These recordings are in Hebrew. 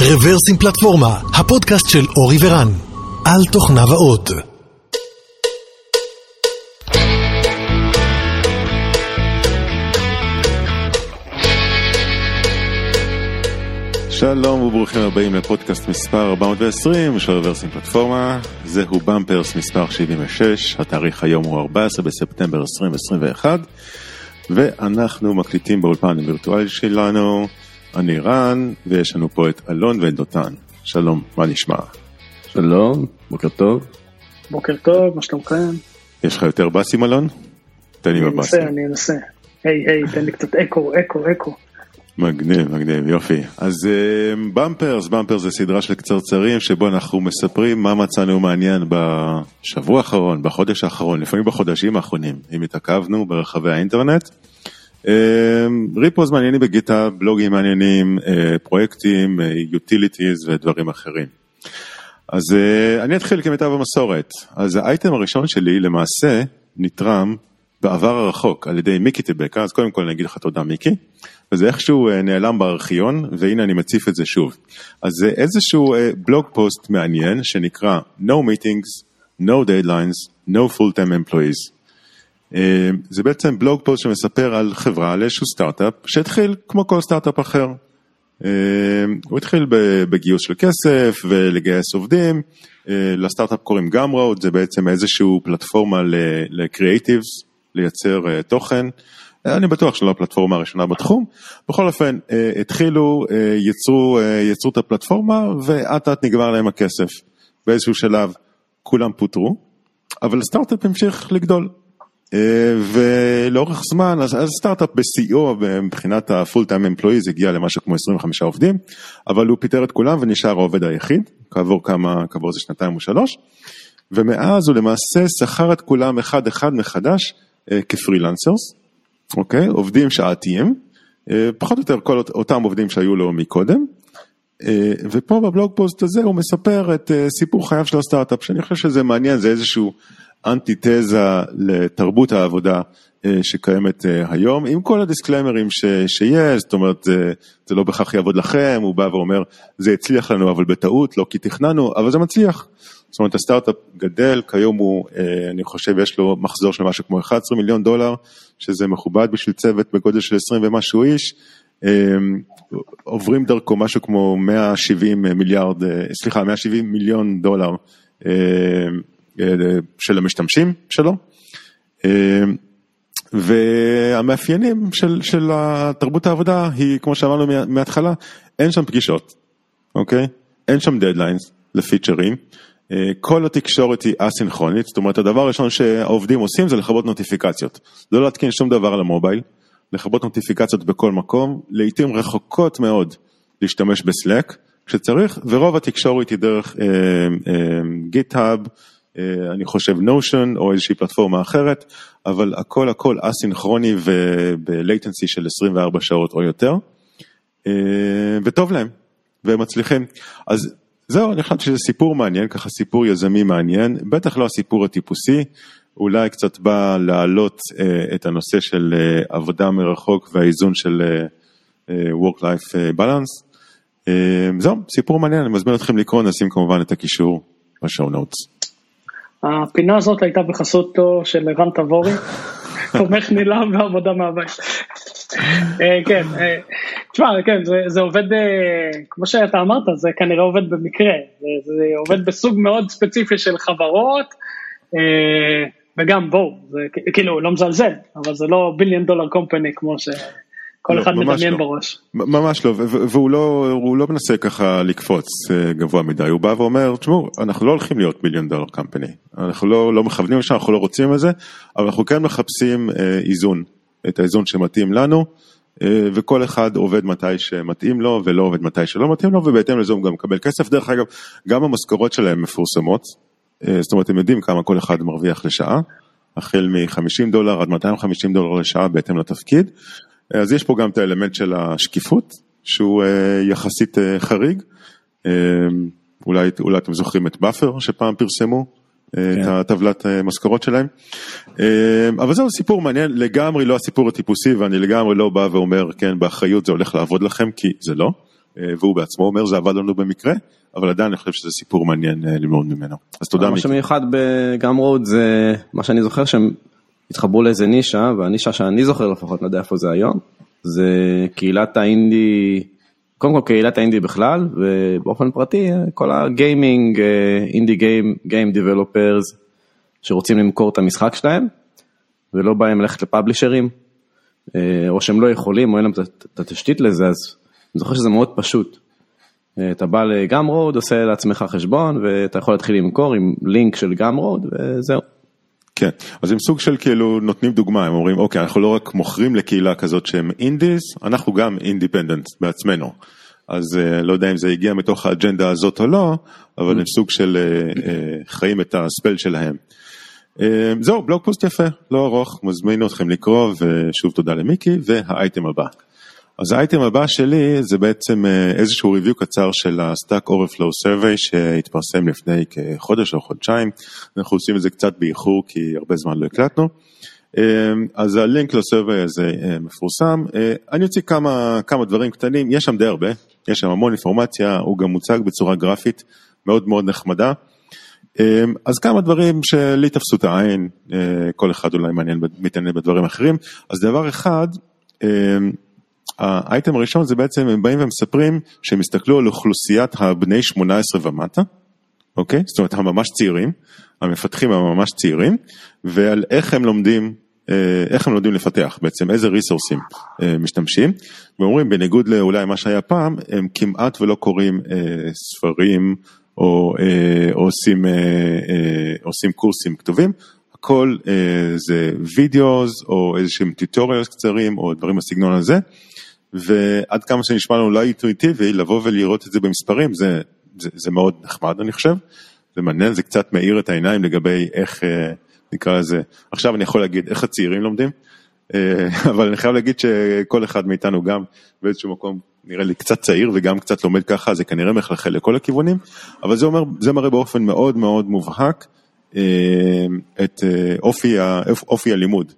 רוורסים פלטפורמה, הפודקאסט של אורי ורן, על תוכניו האות. שלום וברוכים הבאים לפודקאסט מספר 420 של רוורסים פלטפורמה, זהו במפרס מספר 76, התאריך היום הוא 14 בספטמבר 2021 ואנחנו מקליטים באולפן הווירטואלי שלנו, אני רן ויש לנו פה את אלון ואת דותן, שלום, מה נשמע? שלום, בוקר טוב. בוקר טוב, מה שלומכם? יש לך יותר באסים אלון? תן לי אני בבאסים. אנסה, אני אנסה. היי, היי, תן לי קצת אקו, אקו, אקו. מגניב, מגניב, יופי. אז במפרס, במפרס זה סדרה של קצרצרים שבו אנחנו מספרים מה מצאנו מעניין בשבוע האחרון, בחודש האחרון, לפעמים בחודשים האחרונים, אם התעכבנו ברחבי האינטרנט. ריפוז מעניינים בגיטה, בלוגים מעניינים, אה, פרויקטים, יוטיליטיז ודברים אחרים. אז אה, אני אתחיל כמיטב המסורת. אז האייטם הראשון שלי למעשה נתרם בעבר הרחוק על ידי מיקי טבקה, אז קודם כל אני אגיד לך תודה מיקי, וזה איכשהו אה, נעלם בארכיון, והנה אני מציף את זה שוב. אז זה איזשהו אה, בלוג פוסט מעניין שנקרא No Meetings, No Deadlines, No Full Time Employees. אה, זה בעצם blog post שמספר על חברה, על איזשהו סטארט-אפ, שהתחיל כמו כל סטארט-אפ אחר. אה, הוא התחיל בגיוס של כסף ולגייס עובדים, אה, לסטארט-אפ קוראים Gumroad, זה בעצם איזשהו פלטפורמה ל creatives, לייצר תוכן. אני בטוח שלא הפלטפורמה הראשונה בתחום. בכל אופן, התחילו, יצרו, יצרו את הפלטפורמה ואט אט נגמר להם הכסף. באיזשהו שלב כולם פוטרו, אבל הסטארט-אפ המשיך לגדול. אה, ולאורך זמן, אז סטארט-אפ בשיאו מבחינת ה-full time employees הגיע למשהו כמו 25 עובדים, אבל הוא פיטר את כולם ונשאר העובד היחיד, כעבור כמה, כעבור איזה שנתיים או שלוש, ומאז הוא למעשה שכר את כולם אחד אחד מחדש אה, כפרילנסרס, אוקיי? עובדים שעתיים, אה, פחות או יותר כל אות- אותם עובדים שהיו לו מקודם, ופה ב blog post הזה הוא מספר את סיפור חייו של הסטארט-אפ, שאני חושב שזה מעניין, זה איזשהו אנטיתזה לתרבות העבודה אה, שקיימת אה, היום, עם כל הדיסקליימרים ש, שיש, זאת אומרת, זה, זה לא בהכרח יעבוד לכם, הוא בא ואומר, זה הצליח לנו אבל בטעות, לא כי תכננו, אבל זה מצליח. זאת אומרת, הסטארט-אפ גדל, כיום הוא, אה, אני חושב, יש לו מחזור של משהו כמו 11 מיליון דולר, שזה מכובד בשביל צוות בגודל של 20 ומשהו איש. עוברים דרכו משהו כמו 170 מיליארד, סליחה, 170 מיליון דולר של המשתמשים שלו. אה, והמאפיינים של, של תרבות העבודה היא, כמו שאמרנו מה- מההתחלה, אין שם פגישות, אוקיי? אין שם דדליינס לפיצ'רים. אה, כל התקשורת היא אסינכרונית, זאת אומרת הדבר הראשון שהעובדים עושים זה לכבות נוטיפיקציות. לא להתקין שום דבר על ה mobile, לכבות נוטיפיקציות בכל מקום, לעיתים רחוקות מאוד להשתמש ב Slack כשצריך, ורוב התקשורת היא דרך GitHub, אני חושב Notion או איזושהי פלטפורמה אחרת, אבל הכל הכל אסינכרוני וב latency של 24 שעות או יותר, אה, וטוב להם, והם מצליחים. אז זהו, אני חושב שזה סיפור מעניין, ככה סיפור יזמי מעניין, בטח לא הסיפור הטיפוסי, אולי קצת בא להעלות אה, את הנושא של אה, עבודה מרחוק והאיזון של אה, אה, Work-Life אה, Balance. אה, זהו, סיפור מעניין, אני מזמין אתכם לקרוא, נשים כמובן את הקישור בשואו נוטס. הפינה הזאת הייתה בחסותו של רן תבורי, תומך נלהב בעבודה מהבית. אה, כן, אה, תשמע, כן, זה- זה עובד, אה, כמו שאתה אמרת, זה כנראה עובד במקרה, זה- זה עובד בסוג מאוד ספציפי של חברות, וגם בואו, זה כאילו לא מזלזל, אבל זה לא ביליון דולר קומפני כמו שכל לא, אחד מדמיין לא. בראש. ממש לא, והוא לא, לא מנסה ככה לקפוץ אה, גבוה מדי, הוא בא ואומר, תשמעו, אנחנו לא הולכים להיות מיליון דולר קמפני, אנחנו לא, לא מכוונים לשם, אנחנו לא רוצים את זה, אבל אנחנו כן מחפשים אה, איזון, את האיזון שמתאים לנו, אה, וכל אחד עובד מתי שמתאים לו ולא עובד מתי שלא מתאים לו, ובהתאם לזה הוא גם מקבל כסף. דרך אגב, גם המשכורות שלהם מפורסמות, אה, זאת אומרת, הם יודעים כמה כל אחד מרוויח לשעה, החל מ-50 דולר עד 250 דולר לשעה בהתאם לתפקיד. אז יש פה גם את האלמנט של השקיפות, שהוא אה, יחסית אה, חריג. אה, אולי, אולי אתם זוכרים את Buffer שפעם פרסמו, אה, את הטבלת משכורות שלהם. אבל זהו סיפור מעניין, לגמרי לא הסיפור הטיפוסי ואני לגמרי לא בא ואומר, כן, באחריות זה הולך לעבוד לכם, כי זה לא. והוא בעצמו אומר זה עבד לנו במקרה, אבל עדיין אני חושב שזה סיפור מעניין ללמוד ממנו. אז תודה מיקי. מה שמיוחד בגם רוד זה מה שאני זוכר שהם התחברו לאיזה נישה, והנישה שאני זוכר לפחות, לא יודע איפה זה היום, זה קהילת האינדי, קודם כל קהילת האינדי בכלל, ובאופן פרטי כל הגיימינג, אינדי גיים, גיים דיבלופרס, שרוצים למכור את המשחק שלהם, ולא באים ללכת לפאבלישרים, או שהם לא יכולים, או אין להם את התשתית לזה, אז אני זוכר שזה מאוד פשוט. אתה בא ל Gumroad, עושה לעצמך חשבון, ואתה יכול להתחיל למכור עם לינק של Gumroad, וזהו. כן, אז הם סוג של כאילו נותנים דוגמה, הם אומרים אוקיי אנחנו לא רק מוכרים לקהילה כזאת שהם indies, אנחנו גם independent בעצמנו. אז אה, לא יודע אם זה הגיע מתוך האג'נדה הזאת או לא, אבל הם סוג של אה, אה, חיים את הספל שלהם. זהו, בלוג פוסט יפה, לא ארוך, מזמין אתכם לקרוא ושוב תודה למיקי והאייטם הבא. אז האייטם הבא שלי זה בעצם איזשהו ריוויו קצר של ה-Stack Overflow Survey שהתפרסם לפני כחודש או חודשיים, אנחנו עושים את זה קצת באיחור כי הרבה זמן לא הקלטנו. אז הלינק לסרבי הזה מפורסם, אני אוציא כמה, כמה דברים קטנים, יש שם די הרבה, יש שם המון אינפורמציה, הוא גם מוצג בצורה גרפית מאוד מאוד נחמדה. אז כמה דברים שלי תפסו את העין, כל אחד אולי מעניין, מתעניין בדברים אחרים, אז דבר אחד, האייטם הראשון זה בעצם הם באים ומספרים שהם הסתכלו על אוכלוסיית הבני 18 ומטה, אוקיי? זאת אומרת הממש צעירים, המפתחים הממש צעירים, ועל איך הם לומדים, אה, איך הם לומדים לפתח בעצם, איזה ריסורסים אה, משתמשים, ואומרים בניגוד לאולי מה שהיה פעם, הם כמעט ולא קוראים אה, ספרים או, או עושים, עושים קורסים כתובים, הכל זה videos או איזה שהם tutorials קצרים או דברים בסגנון הזה. ועד כמה שנשמע לנו לא אינטואיטיבי, לבוא ולראות את זה במספרים זה, זה, זה מאוד נחמד אני חושב, זה מעניין, זה קצת מאיר את העיניים לגבי איך אה, נקרא לזה, עכשיו אני יכול להגיד איך הצעירים לומדים, אה, אבל אני חייב להגיד שכל אחד מאיתנו גם באיזשהו מקום נראה לי קצת צעיר וגם קצת לומד ככה, זה כנראה מחלחל לכל הכיוונים, אבל זה אומר, זה מראה באופן מאוד מאוד מובהק אה, את אופי, אופי הלימוד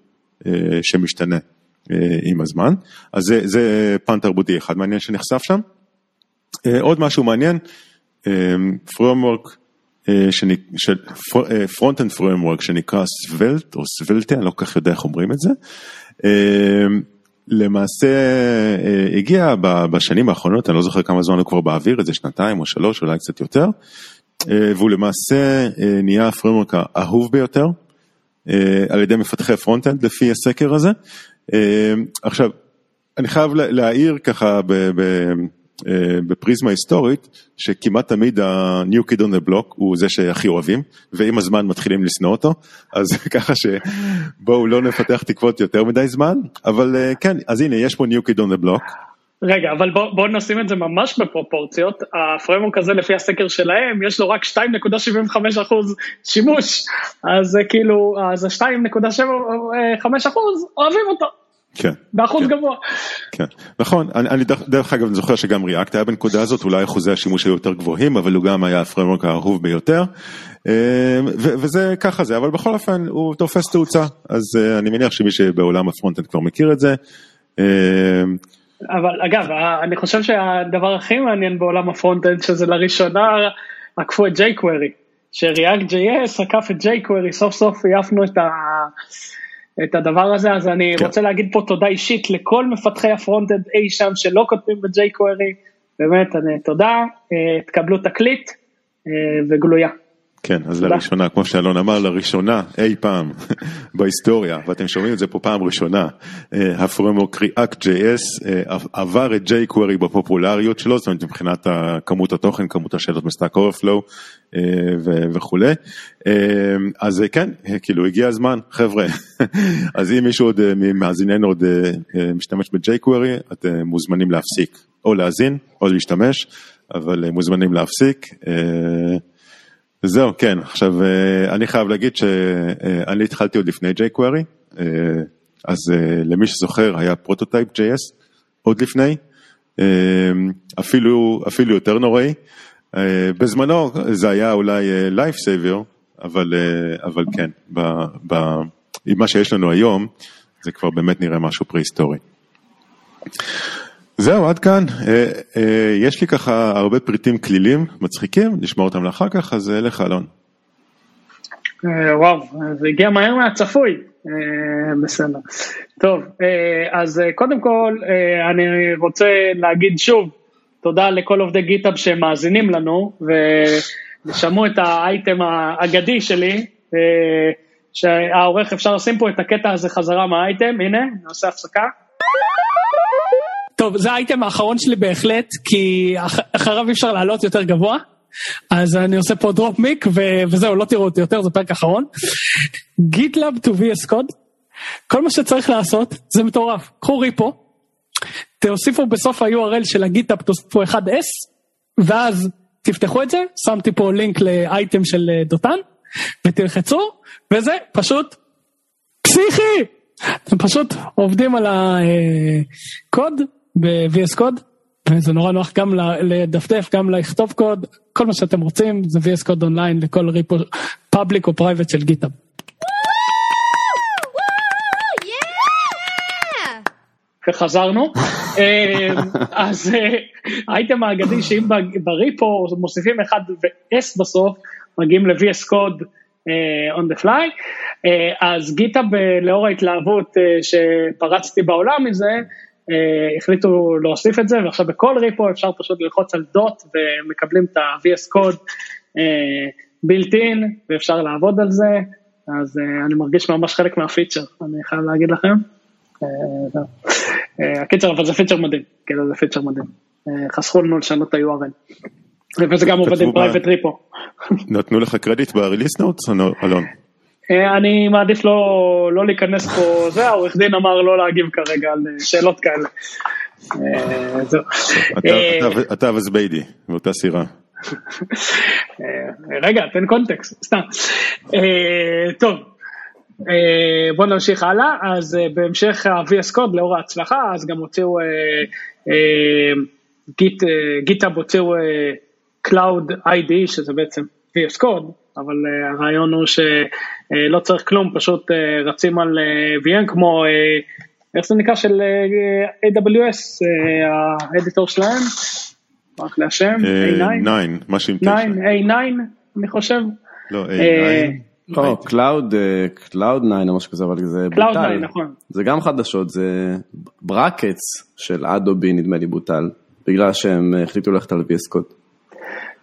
שמשתנה. אה, עם הזמן. אז זה, זה פן תרבותי אחד מעניין שנחשף שם. אה, עוד משהו מעניין, framework, front-end framework שנקרא Svelte או סוולטה, אני לא כל כך יודע איך אומרים את זה. אה, למעשה הגיע בשנים האחרונות, אני לא זוכר כמה זמן הוא כבר באוויר, איזה שנתיים או שלוש, אולי קצת יותר, והוא למעשה נהיה ה framework האהוב ביותר על ידי מפתחי front-end לפי הסקר הזה, עכשיו, אני חייב להעיר ככה אה, בפריזמה היסטורית, שכמעט תמיד ה-new kid on the block הוא זה שהכי אוהבים, ועם הזמן מתחילים לשנוא אותו, אז ככה שבואו לא נפתח תקוות יותר מדי זמן, אבל אה, כן, אז הנה, יש פה new kid on the block. רגע, אבל בואו בוא נשים את זה ממש בפרופורציות, הפרמורק הזה לפי הסקר שלהם, יש לו רק 2.75% שימוש, אז כאילו, אז ה-2.75% אוהבים אותו. כן. באחוז כן, גבוה. כן, נכון, אני, אני דרך אגב אני זוכר שגם ריאקט היה בנקודה הזאת, אולי אחוזי השימוש היו יותר גבוהים, אבל הוא גם היה הפרמורק האהוב ביותר, אה, וזה ככה זה, אבל בכל אופן הוא תופס תאוצה, אז אה, אני מניח שמי שבעולם ה front-end כבר מכיר את זה. אה, אבל אגב, אני חושב שהדבר הכי מעניין בעולם ה front-end, שזה לראשונה עקפו את jQuery, ש React JS עקף את jQuery, סוף סוף העפנו את, ה... את הדבר הזה, אז אני כן. רוצה להגיד פה תודה אישית לכל מפתחי ה front-end אי שם שלא כותבים ב-jQuery, באמת, אני, תודה, אה, תקבלו תקליט אה, וגלויה. כן, אז לראשונה, כמו שאלון אמר, לראשונה אי פעם בהיסטוריה, ואתם שומעים את זה פה פעם ראשונה, אה, ה framework React.js אה, עבר את jQuery בפופולריות שלו, זאת אומרת מבחינת כמות התוכן, כמות השאלות ב Stack Overflow אה, וכולי. אז כן, כאילו הגיע הזמן, חבר'ה, אז אם מישהו עוד ממאזיננו עוד משתמש ב-jQuery, אתם מוזמנים להפסיק, או להאזין, או להשתמש, אבל מוזמנים להפסיק. זהו, כן, עכשיו אה, אני חייב להגיד שאני התחלתי עוד לפני jQuery, אה, אז אה, למי שזוכר היה Prototype JS עוד לפני, אפילו, אפילו יותר נוראי, בזמנו זה היה אולי life saver, אבל, אבל כן, ב, ב, עם מה שיש לנו היום, זה כבר באמת נראה משהו פרה-היסטורי. זהו, עד כאן. אה, אה, יש לי ככה הרבה פריטים כלילים, מצחיקים, נשמור אותם לאחר כך, אז אה, לך אלון. וואו, זה הגיע מהר מהצפוי. בסדר. טוב, אז קודם כל, אני רוצה להגיד שוב, תודה לכל עובדי גיטאב שמאזינים לנו, ושמעו את האייטם האגדי שלי, שהעורך אפשר לשים פה את הקטע הזה חזרה מהאייטם, הנה, נעשה הפסקה. טוב, זה האייטם האחרון שלי בהחלט, כי אח, אחריו אי אפשר לעלות יותר גבוה, אז אני עושה פה דרופ מיק, ו- וזהו, לא תראו אותי יותר, זה פרק אחרון. GitLab to VS Code, כל מה שצריך לעשות, זה מטורף. קחו ריפו, תוסיפו בסוף ה-URL של הגיטאפ, תוסיפו 1S, ואז תפתחו את זה, שמתי פה לינק לאייטם של אה, דותן, ותלחצו, וזה פשוט פסיכי! אתם פשוט עובדים על הקוד ב- VS Code, וזה נורא נוח גם לדפדף, גם לכתוב קוד, כל מה שאתם רוצים, זה VS Code online לכל repo public או private של GitHub. וחזרנו. אה, אז אה, האייטם האגדי שאם בריפו מוסיפים 1 ו-S בסוף, מגיעים ל-VS Code אה, on the fly, אה, אז גיטאב אה, לאור ההתלהבות אה, שפרצתי בעולם מזה, אה, החליטו להוסיף את זה, ועכשיו בכל ריפו אפשר פשוט ללחוץ על דוט ומקבלים את ה-VS Code בילט אין, ואפשר לעבוד על זה, אז אה, אני מרגיש ממש חלק מהפיצ'ר, אני חייב להגיד לכם. אה. אה, הקיצר, אבל זה פיצ'ר מדהים, כאילו זה פיצ'ר מדהים. אה, חסכו לנו לשנות את ה-URL. וזה גם עובד עם private repo. נתנו לך קרדיט ב-release notes או לא, אלון? אה, אני מעדיף לא, לא להיכנס פה, זה העורך דין אמר לא להגיב כרגע על אה, שאלות כאלה. אה. אתה- אה, וזביידי, באותה סירה. אה, רגע, תן קונטקסט, סתם. אה, טוב, אה, בואו נמשיך הלאה, אז אה, בהמשך ה-VS Code לאור ההצלחה, אז גם הוציאו, גיטאב הוציאו אה, Cloud ID, שזה בעצם VS Code, אבל אה, הרעיון הוא שלא צריך כלום, פשוט אה, רצים על אה, VM כמו, אה, איך זה נקרא, של אה, AWS, אה, האדיטור שלהם, רק להשם, אה, A9. 9, משהו עם 9, 9. A9, אני חושב. לא, אה, A9. לא, Cloud, Cloud 9 או משהו כזה, אבל זה Cloud9, בוטל. נכון. זה גם חדשות, זה Brackets של Adobe נדמה לי בוטל, בגלל שהם החליטו ללכת על VS.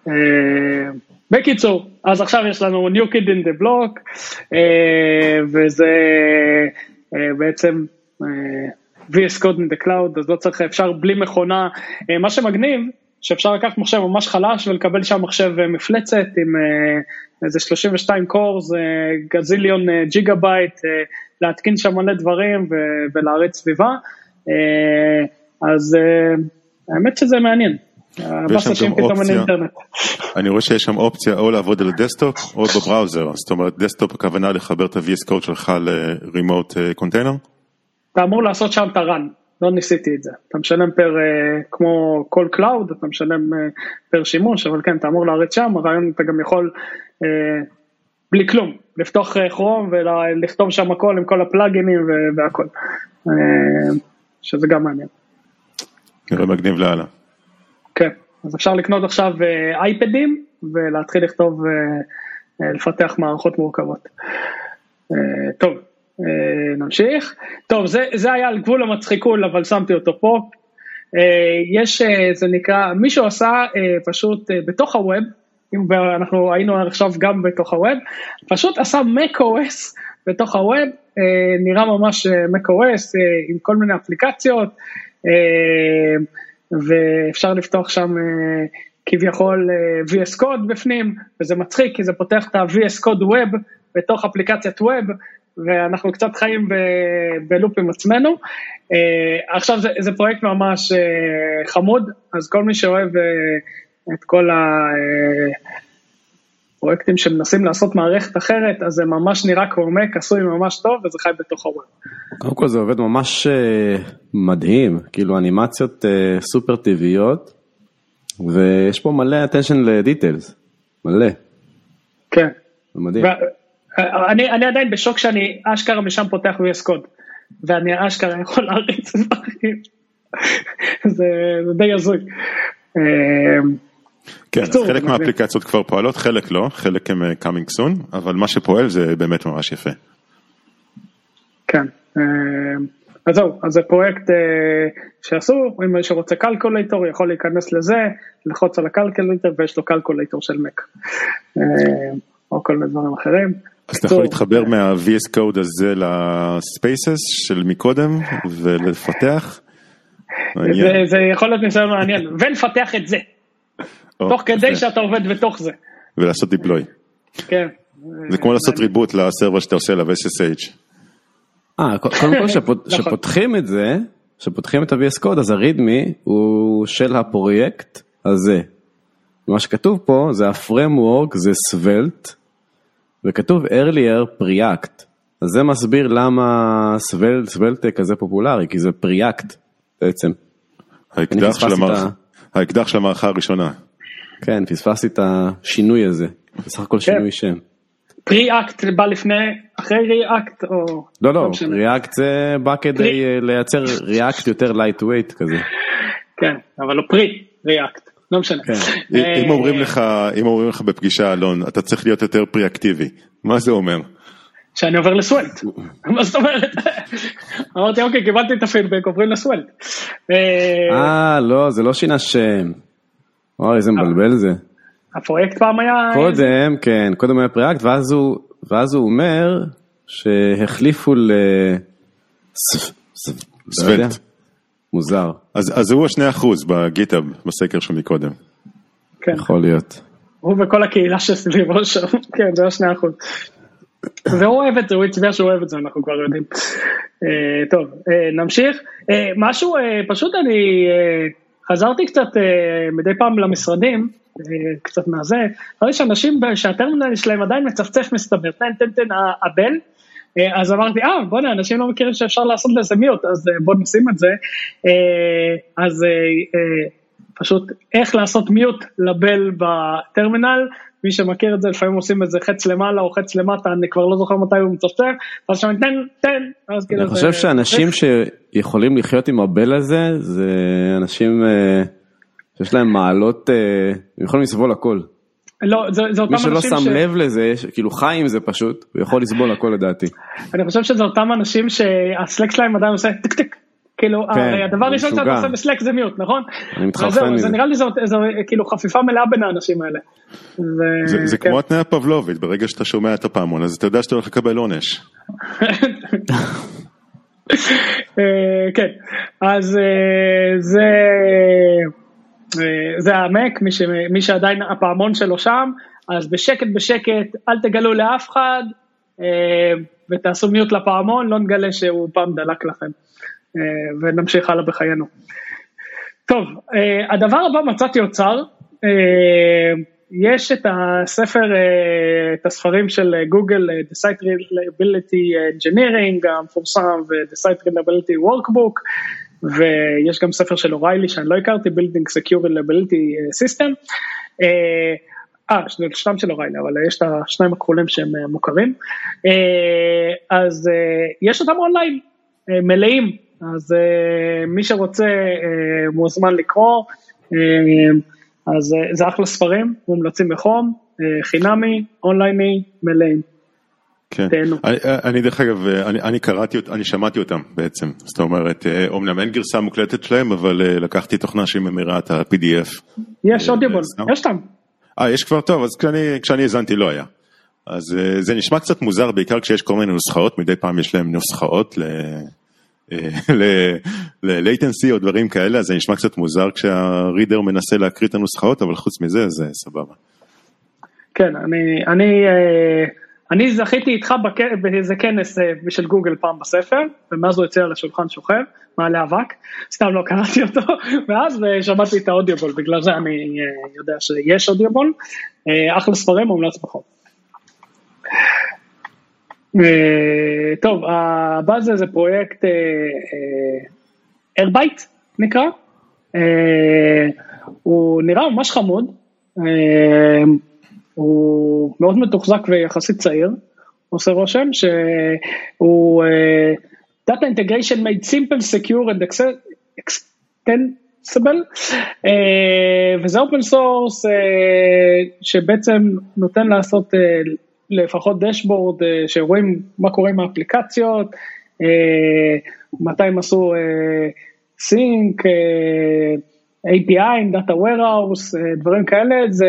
אה, בקיצור, אז עכשיו יש לנו New Kid in the Block, אה, וזה אה, בעצם אה, VS Code in the Cloud, אז לא צריך, אפשר בלי מכונה, מה שמגניב, שאפשר לקחת מחשב ממש חלש ולקבל שם מחשב מפלצת עם איזה 32 cores, gazillion ג'יגה בייט, להתקין שם מלא דברים ולהריץ סביבה, אז האמת שזה מעניין. הבאסה שם גם אופציה. אני רואה שיש שם אופציה או לעבוד על ה desktop או ב browser, זאת אומרת desktop הכוונה לחבר את ה-VS Code שלך ל-remote אה, container. אתה אמור לעשות שם את ה-run, לא ניסיתי את זה. אתה משלם פר, אה, כמו כל cloud, אתה משלם אה, פר שימוש, אבל כן, אתה אמור להריץ שם, הרעיון אתה גם יכול אה, בלי כלום, לפתוח Chrome ולכתוב שם הכל עם כל הפלאגינים והכל. אה, שזה גם מעניין. נראה מגניב לאללה. כן, אז אפשר לקנות עכשיו אה, אייפדים ולהתחיל לכתוב, אה, אה, לפתח מערכות מורכבות. טוב, נמשיך. טוב, זה, זה היה על גבול המצחיקול, אבל שמתי אותו פה. יש, זה נקרא, מישהו עשה פשוט בתוך הווב, אם אנחנו היינו עכשיו גם בתוך הווב, פשוט עשה macOS בתוך הווב, אה, נראה ממש macOS עם כל מיני אפליקציות, ואפשר לפתוח שם אה, כביכול אה, VS Code בפנים, וזה מצחיק כי זה פותח את ה-VS Code Web בתוך אפליקציית Web, ואנחנו קצת חיים ב- בלופ עם עצמנו. אה, עכשיו זה, זה פרויקט ממש חמוד, אז כל מי שאוהב את כל הפרויקטים שמנסים לעשות מערכת אחרת, אז זה ממש נראה כמו מק, עשוי ממש טוב, וזה חי בתוך הווב. קודם כל זה עובד ממש אה, מדהים, כאילו אנימציות אה, סופר טבעיות, ויש פה מלא attention לדיטיילס, מלא, כן. זה מדהים. ואני אני עדיין בשוק שאני אשכרה משם פותח VS Code, ואני אשכרה יכול להריץ דברים. זה זה די הזוי. כן, אז חלק. מהאפליקציות כבר פועלות, חלק לא, חלק הם אה, coming soon, אבל מה שפועל זה באמת ממש יפה. כן. אה, אז זהו, אז זה פרויקט אה, שעשו, אם מי שרוצה calculator יכול להיכנס לזה, ללחוץ על ה calculator ויש לו calculator של Mac. או כל מיני דברים אחרים. אז אתה יכול להתחבר מה-VS Code הזה ל spaces של מקודם ולפתח. זה, זה יכול להיות ניסיון מעניין, ולפתח את זה, תוך כדי. שאתה עובד בתוך זה. ולעשות deploy. כן. זה כמו לעשות reboot ל server שאתה עושה עליו SSH. אה, קודם כל שפות- נכון. שפותחים את זה, שפותחים את ה-VS Code, אז ה-readme הוא של הפרויקט הזה. מה שכתוב פה זה ה-framework זה svelte, וכתוב earlier preact. אז זה מסביר למה svelte, svelte כזה פופולרי, כי זה preact בעצם. האקדח של המערכה הראשונה. כן, פספסתי את השינוי הזה. בסך הכל שינוי שם. Preact בא לפני, אחרי React, או... לא, לא, משנה. React זה בא כדי אה, לייצר React יותר lightweight כזה. כן, אבל לא Pre, React, לא משנה. כן. אה, אם אומרים לך, אם אומרים לך בפגישה אלון, אתה צריך להיות יותר פרי-אקטיבי, מה זה אומר? שאני עובר לסוולט. מה זאת אומרת? אמרתי, אוקיי, קיבלתי את הפידבק, עוברים ל Svelte. אה, אה, לא, זה לא שינה שם. אוי, איזה מבלבל זה. הפרויקט פעם היה... קודם, כן, קודם היה פריאקט, ואז הוא, ואז הוא אומר שהחליפו ל... לא. סוולט. מוזר, אז אז הוא השני אחוז בגיטאב, בסקר של מקודם. כן, יכול להיות. הוא וכל הקהילה שסביבו שם, כן, זה השני אחוז. והוא אוהב את זה, הוא הצביע שהוא אוהב את זה, אנחנו כבר יודעים. אה, טוב, אה, נמשיך. אה, משהו, פשוט אני חזרתי קצת אה, מדי פעם למשרדים, אה, קצת מהזה, ראיתי שאנשים שהטרמינל שלהם עדיין מצפצף מסתבר, תן תן תן הבן. אה, אז אמרתי, אה, בוא'נה, אנשים לא מכירים שאפשר לעשות לזה מיוט, אז בוא נשים את זה. אז פשוט איך לעשות מיוט לבל בטרמינל, מי שמכיר את זה לפעמים עושים את זה חץ למעלה או חץ למטה, אני כבר לא זוכר מתי הוא מצפצף, אז שם תן, תן, אז כאילו אני חושב שאנשים שיכולים לחיות עם הבל הזה, זה אנשים אה, שיש להם מעלות, אה, הם יכולים לסבול הכל. לא, זה, זה אותם מי שלא אנשים שם ש... לב לזה, ש- כאילו חי עם זה פשוט, הוא יכול לסבול הכל לדעתי. אני חושב שזה אותם אנשים שהסלק שלהם עדיין עושה טק טק. כאילו, כן, הרי הדבר הראשון שאתה. עושה בסלק זה מיוט, נכון? אני מתחרפן מזה. זה נראה לי זו, כאילו חפיפה מלאה בין האנשים האלה. ו- זה זה כן. כמו התניה פבלובית, ברגע שאתה שומע את הפעמון, אז אתה יודע שאתה הולך לקבל עונש. אה, כן, אז אה, זה, אה, זה המק, מי, ש, מי שעדיין הפעמון שלו שם, אז בשקט בשקט, אל תגלו לאף אחד, ותעשו מיוט לפעמון, לא נגלה שהוא פעם דלק לכם, ונמשיך הלאה בחיינו. טוב, אה, הדבר הבא מצאתי אוצר, אה, יש את הספר, אה, את הספרים של אה, גוגל, אה, The Site Reliability Engineering המפורסם ו-The Site Reliability Workbook, ויש גם ספר של אוריילי שאני לא הכרתי, Building Secure Reliability System. אה, אה, שניים של אוריילי, אבל יש את השניים הכחולים שהם אה, מוכרים. אה, אז אה, יש אותם אונליין, אה, מלאים, אז אה, מי שרוצה אה, מוזמן לקרוא, אה, אז זה אחלה ספרים, מומלצים בחום, חינמי, אונלייני, מלאים. כן. תהנו. אני- אני דרך אגב, אני אני קראתי, אני שמעתי אותם בעצם, זאת אומרת, אומנם אין גרסה מוקלטת שלהם, אבל לקחתי תוכנה שהיא ממירה את ה-PDF. יש אודיובול. יש אותם. אה, יש כבר טוב, אז כשאני, כשאני האזנתי לא היה. אז זה נשמע קצת מוזר, בעיקר כשיש כל מיני נוסחאות, מדי פעם יש להם נוסחאות ל... ל-latency או דברים כאלה, זה נשמע קצת מוזר כשהרידר מנסה להקריא את הנוסחאות, אבל חוץ מזה זה סבבה. כן, אני, אני, אה, אני זכיתי איתך באיזה כנס אה, של גוגל פעם בספר, ומאז הוא יוצא על השולחן שוכב, מעלה אבק, סתם לא קראתי אותו, ואז אה, שמעתי את האודיובול, בגלל זה אני יודע שיש אודיובול, אחלה ספרים, מומלץ בחום. אה, טוב, הבא זה, פרויקט איירבייט נקרא, אה, הוא נראה ממש חמוד, אה, הוא מאוד מתוחזק ויחסית צעיר, עושה רושם שהוא Data Integration made simple, secure and access- ex- extensible, וזה open source שבעצם נותן לעשות לפחות dashboard אה, שרואים מה קורה עם האפליקציות, אה, מתי הם עשו sync, אה, API, Data Warehouse, דברים כאלה, זה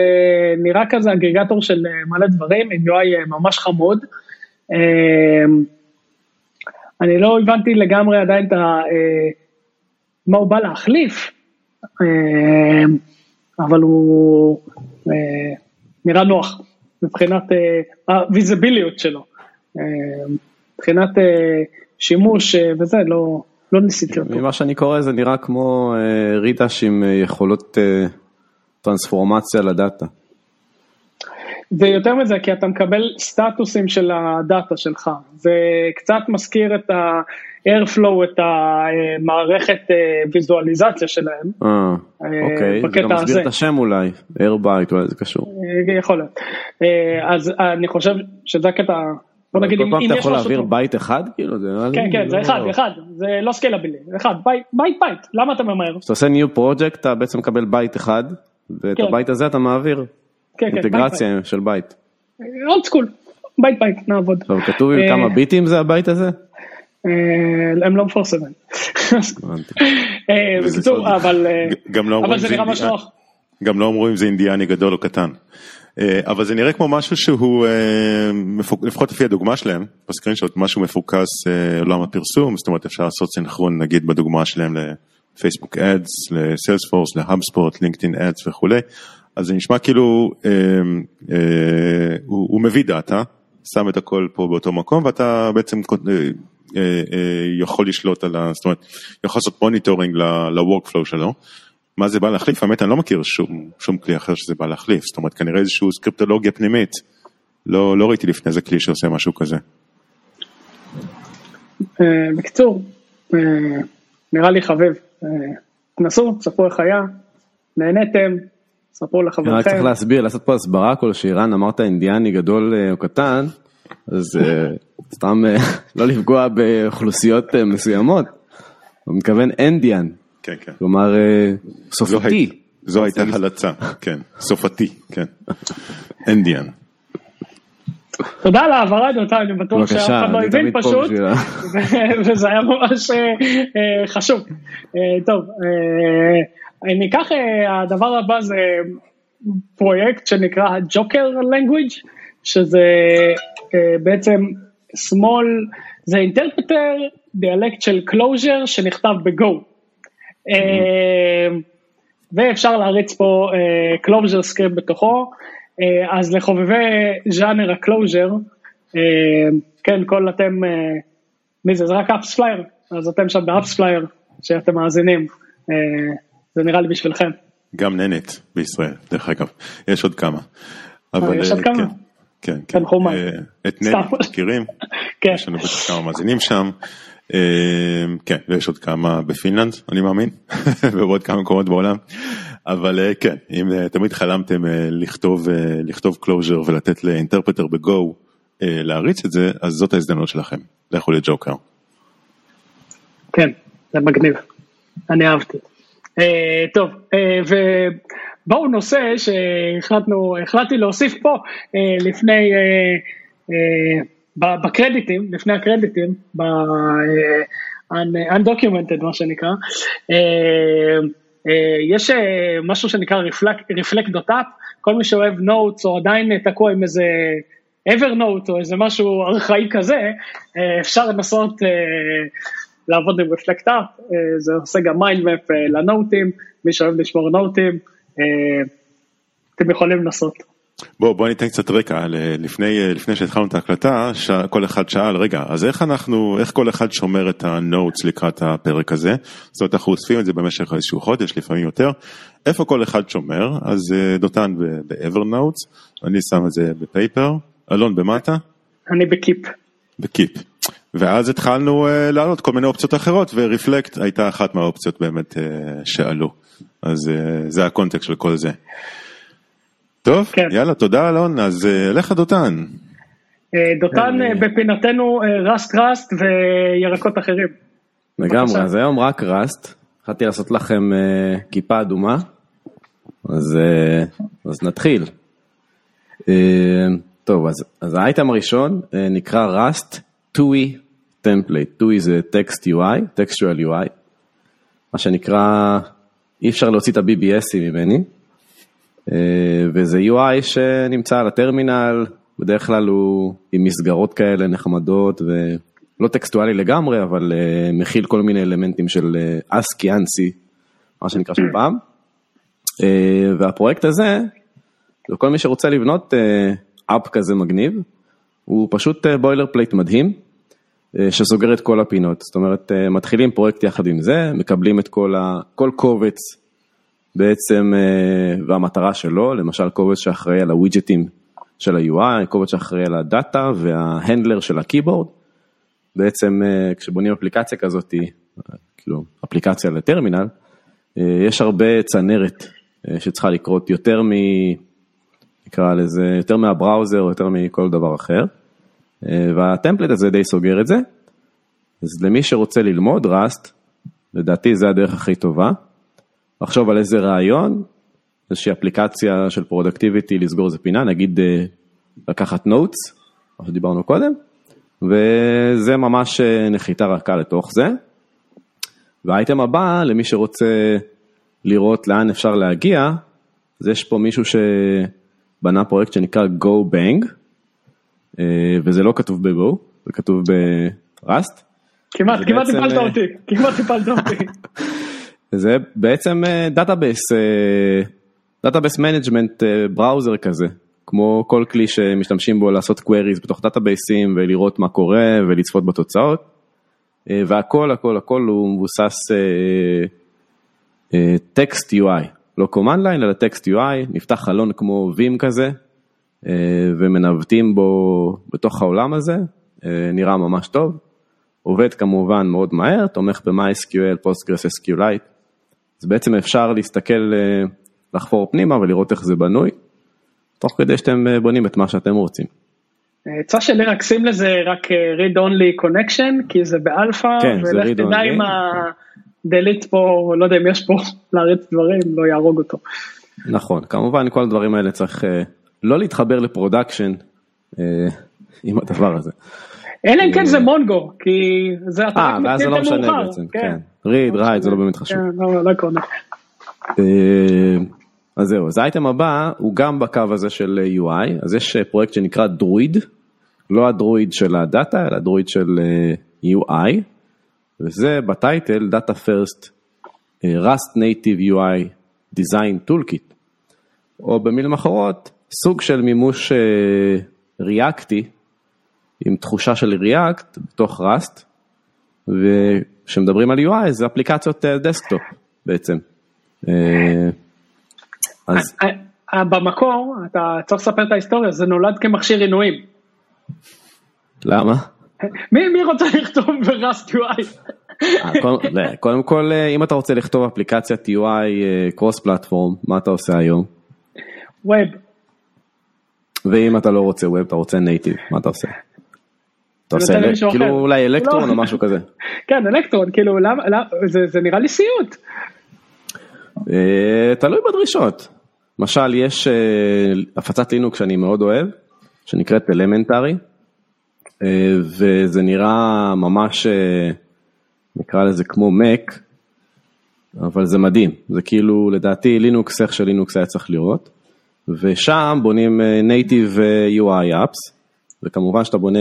נראה כזה aggregator של מלא דברים עם UI ממש חמוד. אני לא הבנתי לגמרי עדיין את ה... מה הוא בא להחליף, אה, אבל הוא אה, נראה נוח מבחינת הוויזביליות אה, שלו, מבחינת שימוש וזה, לא, לא ניסיתי אותו. ממה שאני קורא זה נראה כמו ריטש עם יכולות טרנספורמציה לדאטה. ויותר מזה, כי אתה מקבל סטטוסים של הדאטה שלך, זה קצת מזכיר את ה-Airflow, את המערכת אה, ויזואליזציה שלהם. אה, אה אוקיי, זה גם מסביר את השם אולי, Airbyte, אולי זה קשור. אה, יכול להיות. אז אני חושב שזה הקטע, בוא נגיד, אם יש משהו... אתה יכול להעביר בייט אחד? כאילו, זה... כן, כן, זה לא- אחד, אחד, זה לא סקיילבילי, אחד, בייט, בייט, למה אתה ממהר? כשאתה עושה new project, אתה בעצם מקבל בייט אחד, ואת כן. הבייט הזה אתה מעביר. כן, כן, אינטגרציה של בית. אולד סקול, בית בית, נעבוד. טוב, כתוב עם כמה אה, ביטים זה הבית הזה? אה, הם לא מפורסמים. אה, בקיצור, אבל לא זה נראה ממש נוח. גם לא אמרו אם זה אינדיאני גדול או קטן. אבל זה נראה כמו משהו שהוא, לפחות לפי הדוגמה שלהם, בסקרין שוט, משהו מפוקס עולם הפרסום, זאת אומרת אפשר לעשות סינכרון נגיד בדוגמה שלהם לפייסבוק אדס, לסיילספורס, להאבספורט, לינקדאין אדס וכולי, אז זה נשמע כאילו אה, אה, הוא, הוא מביא דאטה, שם את הכל פה באותו מקום ואתה בעצם אה, אה, אה, יכול לשלוט על ה... זאת אומרת, יכול לעשות monitoring ל-workflow שלו. מה זה בא להחליף? האמת אני לא מכיר שום, שום כלי אחר שזה בא להחליף, זאת אומרת כנראה איזושהי סקריפטולוגיה פנימית. לא, לא ראיתי לפני איזה כלי שעושה משהו כזה. אה, בקיצור, אה, נראה לי חביב. תנסו, תספרו איך היה, נהניתם, ספרו לחברכם. רק צריך להסביר, לעשות פה הסברה כלשהי, רן אמרת אינדיאני גדול אה, או קטן, אז אה, סתם אה, לא לפגוע באוכלוסיות מסוימות, הוא מתכוון אנדיאן, כן, כן. כלומר סופתי. זו הייתה הלצה, כן, סופתי, כן, אנדיאן. תודה על ההעברה דותה, אני בטוח שאף אחד לא הבין פשוט, וזה היה ממש חשוב. טוב, ניקח, אה, הדבר הבא זה פרויקט שנקרא Joker language שזה אה, בעצם small, זה interpreter דיאלקט של Clojure שנכתב ב Go. אה, ואפשר להריץ פה Clojure script בתוכו, אז לחובבי ז'אנר ה Clojure, כן, כל אתם, מי זה? זה רק AppsFlyer, אז אתם שם ב AppsFlyer שאתם מאזינים. זה נראה לי בשבילכם. גם Nanit בישראל, דרך אגב, יש עוד כמה. אבל יש עוד אה, כמה? כן, כן. כן. אה, את Nanit מכירים? כן. יש לנו בטח כמה מאזינים שם. אה, כן, ויש עוד כמה בפינלנד, אני מאמין, ובעוד כמה מקומות בעולם. אבל כן, אם תמיד חלמתם לכתוב, לכתוב closure ולתת לאינטרפטר בגו להריץ את זה, אז זאת ההזדמנות שלכם, לכו לג'וקר. כן, זה מגניב, אני אהבתי. אה, טוב, אה, ובואו נושא שהחלטנו, החלטתי להוסיף פה אה, לפני, בקרדיטים, לפני הקרדיטים, ב-undocumented מה שנקרא, יש משהו שנקרא reflect.app, כל מי שאוהב notes או עדיין תקוע עם איזה Evernote או איזה משהו ארכאי כזה, אפשר לנסות לעבוד עם Reflect app, אה, זה עושה גם mind map אה, לנוטים, מי שאוהב לשמור נוטים, אה, אתם יכולים לנסות. בוא בוא ניתן קצת רקע. לפני לפני שהתחלנו את ההקלטה ש... כל אחד שאל רגע אז איך אנחנו איך כל אחד שומר את ה notes לקראת הפרק הזה? זאת אומרת אנחנו אוספים את זה במשך איזשהו חודש לפעמים יותר. איפה כל אחד שומר? אז דותן ב-Evernotes אני שם את זה בפייפר. אלון במטה? אני בקיפ. בקיפ ואז התחלנו uh, להעלות כל מיני אופציות אחרות ורפלקט הייתה אחת מהאופציות באמת uh, שעלו. אז uh, זה הקונטקסט של כל זה. טוב, כן. יאללה, תודה אלון, אז uh, לך דותן. דותן uh, בפינתנו רסט רסט וירקות אחרים. לגמרי, אז היום רק רסט. החלטתי לעשות לכם uh, כיפה אדומה, אז, uh, אז נתחיל. Uh, טוב, אז, אז האייטם הראשון uh, נקרא Rust TUI. Template, TUI זה Text UI, Textual UI, מה שנקרא, אי אפשר להוציא את ה-BBSים ממני, uh, וזה UI שנמצא על הטרמינל, בדרך כלל הוא עם מסגרות כאלה נחמדות ולא טקסטואלי לגמרי, אבל אה, מכיל כל מיני אלמנטים של אסקי, uh, אנסי, מה שנקרא של פעם. והפרויקט הזה, לכל מי שרוצה לבנות app כזה מגניב, הוא פשוט boiler אה, plate מדהים, אה, שסוגר את כל הפינות. זאת אומרת, אה, מתחילים פרויקט יחד עם זה, מקבלים את כל, ה, כל קובץ בעצם, והמטרה שלו, למשל קובץ שאחראי על הווידג'טים של ה-UI, קובץ שאחראי על הדאטה וההנדלר של הקeyboard. בעצם אה, כשבונים אפליקציה כזאת, כאילו אפליקציה לטרמינל, אה, יש הרבה צנרת אה, שצריכה לקרות יותר מ... נקרא לזה, יותר מהבראוזר או יותר מכל דבר אחר. והטמפלט הזה די סוגר את זה. אז למי שרוצה ללמוד ראסט, לדעתי זה הדרך הכי טובה. לחשוב על איזה רעיון, איזושהי אפליקציה של productivity לסגור איזה פינה, נגיד אה, לקחת notes, מה שדיברנו קודם, וזה ממש אה, נחיתה רכה לתוך זה. והאייטם הבא, למי שרוצה לראות לאן אפשר להגיע, אז יש פה מישהו שבנה פרויקט שנקרא Gobang, אה, וזה לא כתוב ב-Go, זה כתוב ב-Rust. כמעט, כמעט הפלת אותי, כמעט הפלת אותי. זה בעצם database database management browser כזה, כמו כל כלי שמשתמשים בו לעשות queries בתוך דאטאבייסים ולראות מה קורה ולצפות בתוצאות. אה, והכל הכל הכל הוא מבוסס text אה, UI, לא command line אלא text UI, נפתח חלון כמו Vim כזה ומנווטים בו בתוך העולם הזה, uh, נראה ממש טוב, עובד כמובן מאוד מהר, תומך ב-MySQL, PostgreSQLite, אז בעצם אפשר להסתכל uh, לחפור פנימה ולראות איך זה בנוי, תוך כדי שאתם אה, בונים את מה שאתם רוצים. עצה שלי רק שים לזה רק אה, read only connection כי זה באלפא, כן, ולך תדע אם הדליט פה, לא יודע אם יש פה להריץ דברים, לא יהרוג אותו. נכון, כמובן כל הדברים האלה צריך לא להתחבר ל production אה, עם הדבר הזה. אלא אם כן זה Mongo, כי זה אתה רק מכיר את. אה, זה לא משנה בעצם, כן. read, write, זה לא באמת חשוב. כן, לא, לא עקרוני. אז זהו, אז האייטם הבא הוא גם בקו הזה של UI, אז יש אה, פרויקט שנקרא דרויד, לא הדרויד של הדאטה, אלא הדרויד של אה, UI, וזה ב title Data First אה, Rust Native UI Design Toolkit, או במילים אחרות, סוג של מימוש ריאקטי, עם תחושה של React בתוך Rust, וכשמדברים על UI זה אפליקציות desktop בעצם. אז... אה, אה, במקור, אתה צריך לספר את ההיסטוריה, זה נולד כמכשיר עינויים. למה? מי, מי רוצה לכתוב ב-Rust UI? אה, קודם כל, אם אתה רוצה לכתוב אפליקציית UI קרוס פלטפורם, מה אתה עושה היום? ווב. ואם אתה לא רוצה ווב, אתה רוצה נייטיב, מה אתה עושה? אתה עושה כאילו אולי אלקטרון או לא. משהו כזה. כן, אלקטרון, כאילו, למה, זה נראה לי סיוט. תלוי בדרישות. למשל, יש אה, הפצת לינוקס שאני מאוד אוהב, שנקראת elementary, אה, וזה נראה ממש, אה, נקרא לזה כמו Mac, אבל זה מדהים, זה כאילו לדעתי לינוקס איך שלינוקס היה צריך לראות, ושם בונים native UI apps, וכמובן שאתה בונה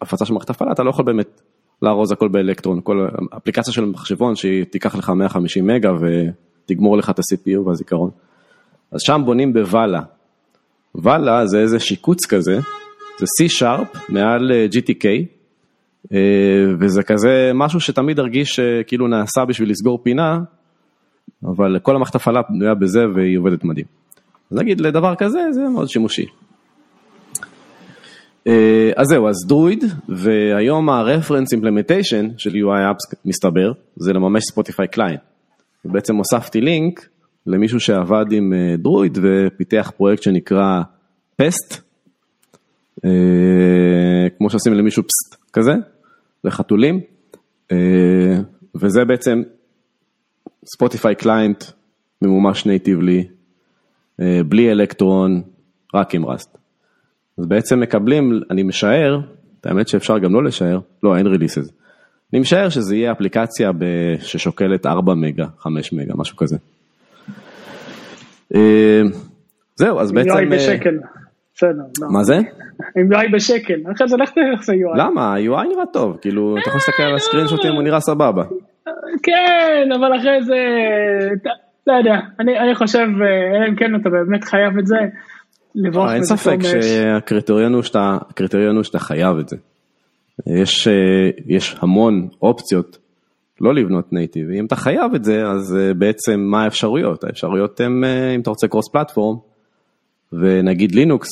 הפצה של מערכת הפעלה, אתה לא יכול באמת לארוז הכל ב-Electron, כל אפליקציה של מחשבון שהיא תיקח לך 150 מגה ותגמור לך את ה-CPU והזיכרון. אז שם בונים בוואלה. וואלה זה איזה שיקוץ כזה, זה C-Sharp מעל אה, GTK, אה, וזה כזה משהו שתמיד הרגיש כאילו נעשה בשביל לסגור פינה, אבל כל המערכת הפעלה בנויה בזה והיא עובדת מדהים. נגיד לדבר כזה זה מאוד שימושי. אה, אז זהו, אז דרויד, והיום ה-reference implementation של UI apps מסתבר, זה לממש ספוטיפיי קליין. ובעצם הוספתי לינק למישהו שעבד עם אה, דרויד ופיתח פרויקט שנקרא psst, אה, כמו שעושים למישהו psst כזה, לחתולים, וזה בעצם Spotify client ממומש natively, בלי אלקטרון, רק עם Rust. אז בעצם מקבלים, אני משער, את האמת שאפשר גם לא לשער, לא, אין releases. אני משער שזה יהיה אפליקציה ששוקלת 4 מגה, 5 מגה, משהו כזה. אה, זהו, אז בעצם... UI בשקל, בסדר. לא. מה זה? עם UI בשקל, אחרי זה לך תעשה UI. למה? ה-UI נראה טוב, כאילו, אתה יכול להסתכל על הסקרין שוטים, הוא נראה סבבה. כן, אבל אחרי זה, לא יודע, אני, אני חושב, אלא אם כן אתה באמת חייב את זה, לברוח אין ספק. שהקריטריון הוא שאתה, הקריטריון הוא שאתה חייב את זה. יש, אה, יש המון אופציות לא לבנות נייטיב, אם אתה חייב את זה, אז אה, בעצם מה האפשרויות? האפשרויות הן, אה, אם אתה רוצה קרוס פלטפורם, ונגיד לינוקס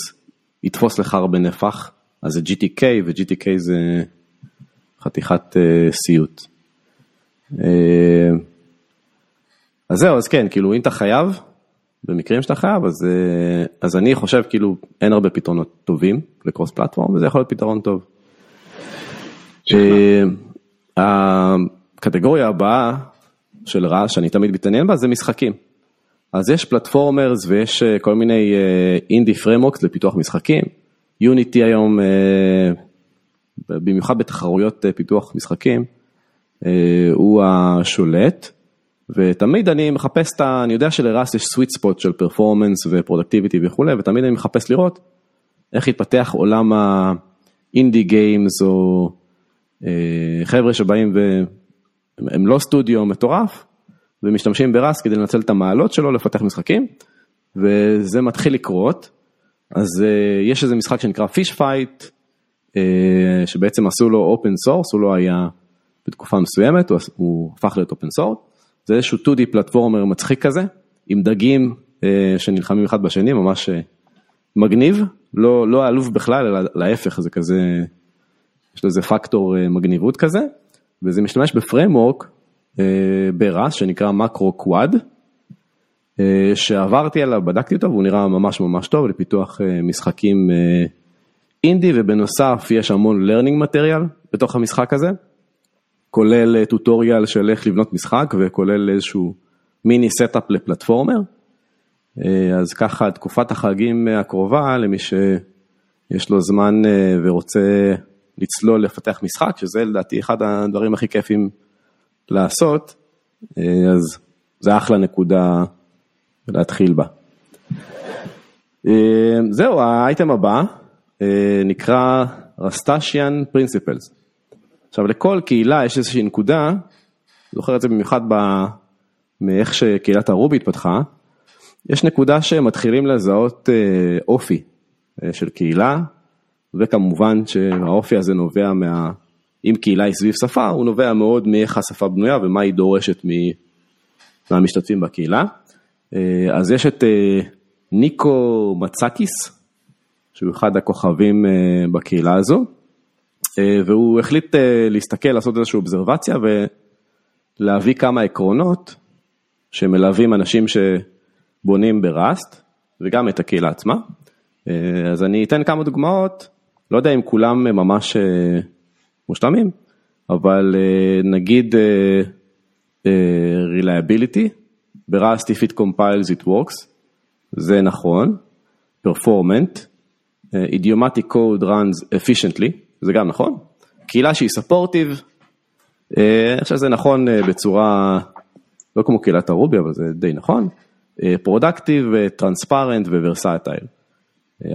יתפוס לך הרבה נפח, אז זה GTK, ו-GTK זה חתיכת אה, סיוט. אה, אז זהו, אז כן, כאילו אם אתה חייב, במקרים שאתה חייב, אז, אה, אז אני חושב כאילו אין הרבה פתרונות טובים לקרוס פלטפורם, וזה יכול להיות פתרון טוב. אה, הקטגוריה הבאה של Rust שאני תמיד מתעניין בה זה משחקים. אז יש platformers ויש אה, כל מיני indie frameworks לפיתוח משחקים. Unity היום, במיוחד בתחרויות פיתוח משחקים, הוא השולט. ותמיד אני מחפש את ה... אני יודע שלRust יש sweet spot של performance ו productivity וכולי, ותמיד אני מחפש לראות איך יתפתח עולם ה indie games או אה, חבר'ה שבאים והם לא סטודיו מטורף ומשתמשים ב-Rust כדי לנצל את המעלות שלו לפתח משחקים וזה מתחיל לקרות. אז אה, יש איזה משחק שנקרא Fish Fight שבעצם עשו לו open source, הוא לא היה בתקופה מסוימת, הוא, הוא הפך להיות open source. זה איזשהו 2D platformer מצחיק כזה, עם דגים אה, שנלחמים אחד בשני, ממש אה, מגניב, לא, לא עלוב בכלל, אלא להפך, זה כזה, יש לזה פקטור אה, מגניבות כזה, וזה משתמש בפריימורק אה, ברס שנקרא מקרו קוואד, אה, שעברתי עליו, בדקתי אותו והוא נראה ממש ממש טוב לפיתוח אה, משחקים אה, אינדי, ובנוסף יש המון learning material בתוך המשחק הזה. כולל tutorial של איך לבנות משחק וכולל איזשהו mini setup ל platformer. אה, אז ככה תקופת החגים הקרובה למי שיש לו זמן אה, ורוצה לצלול לפתח משחק, שזה לדעתי אחד הדברים הכי כיפים לעשות, אה, אז זה אחלה נקודה להתחיל בה. זהו, האייטם הבא נקרא Rustacean principles. עכשיו לכל קהילה יש איזושהי נקודה, זוכר את זה במיוחד ב... מאיך שקהילת ה-Ruby התפתחה, יש נקודה שמתחילים לזהות אה, אופי אה, של קהילה, וכמובן שהאופי הזה נובע מה... אם קהילה היא סביב שפה, הוא נובע מאוד מאיך השפה בנויה ומה היא דורשת מהמשתתפים בקהילה. אה, אז יש את ניקו מצקיס, שהוא אחד הכוכבים בקהילה הזו. והוא החליט להסתכל, לעשות איזושהי אובזרבציה ולהביא כמה עקרונות שמלווים אנשים שבונים בראסט וגם את הקהילה עצמה. אז אני אתן כמה דוגמאות, לא יודע אם כולם ממש מושלמים, אבל נגיד reliability, ב-Rust if it compiles it works, זה נכון, performant, idiomatic code runs efficiently, זה גם נכון, קהילה שהיא supportive, אני חושב שזה נכון בצורה, לא כמו קהילת ה-Ruby, אבל זה די נכון, productive, transparent, versatile.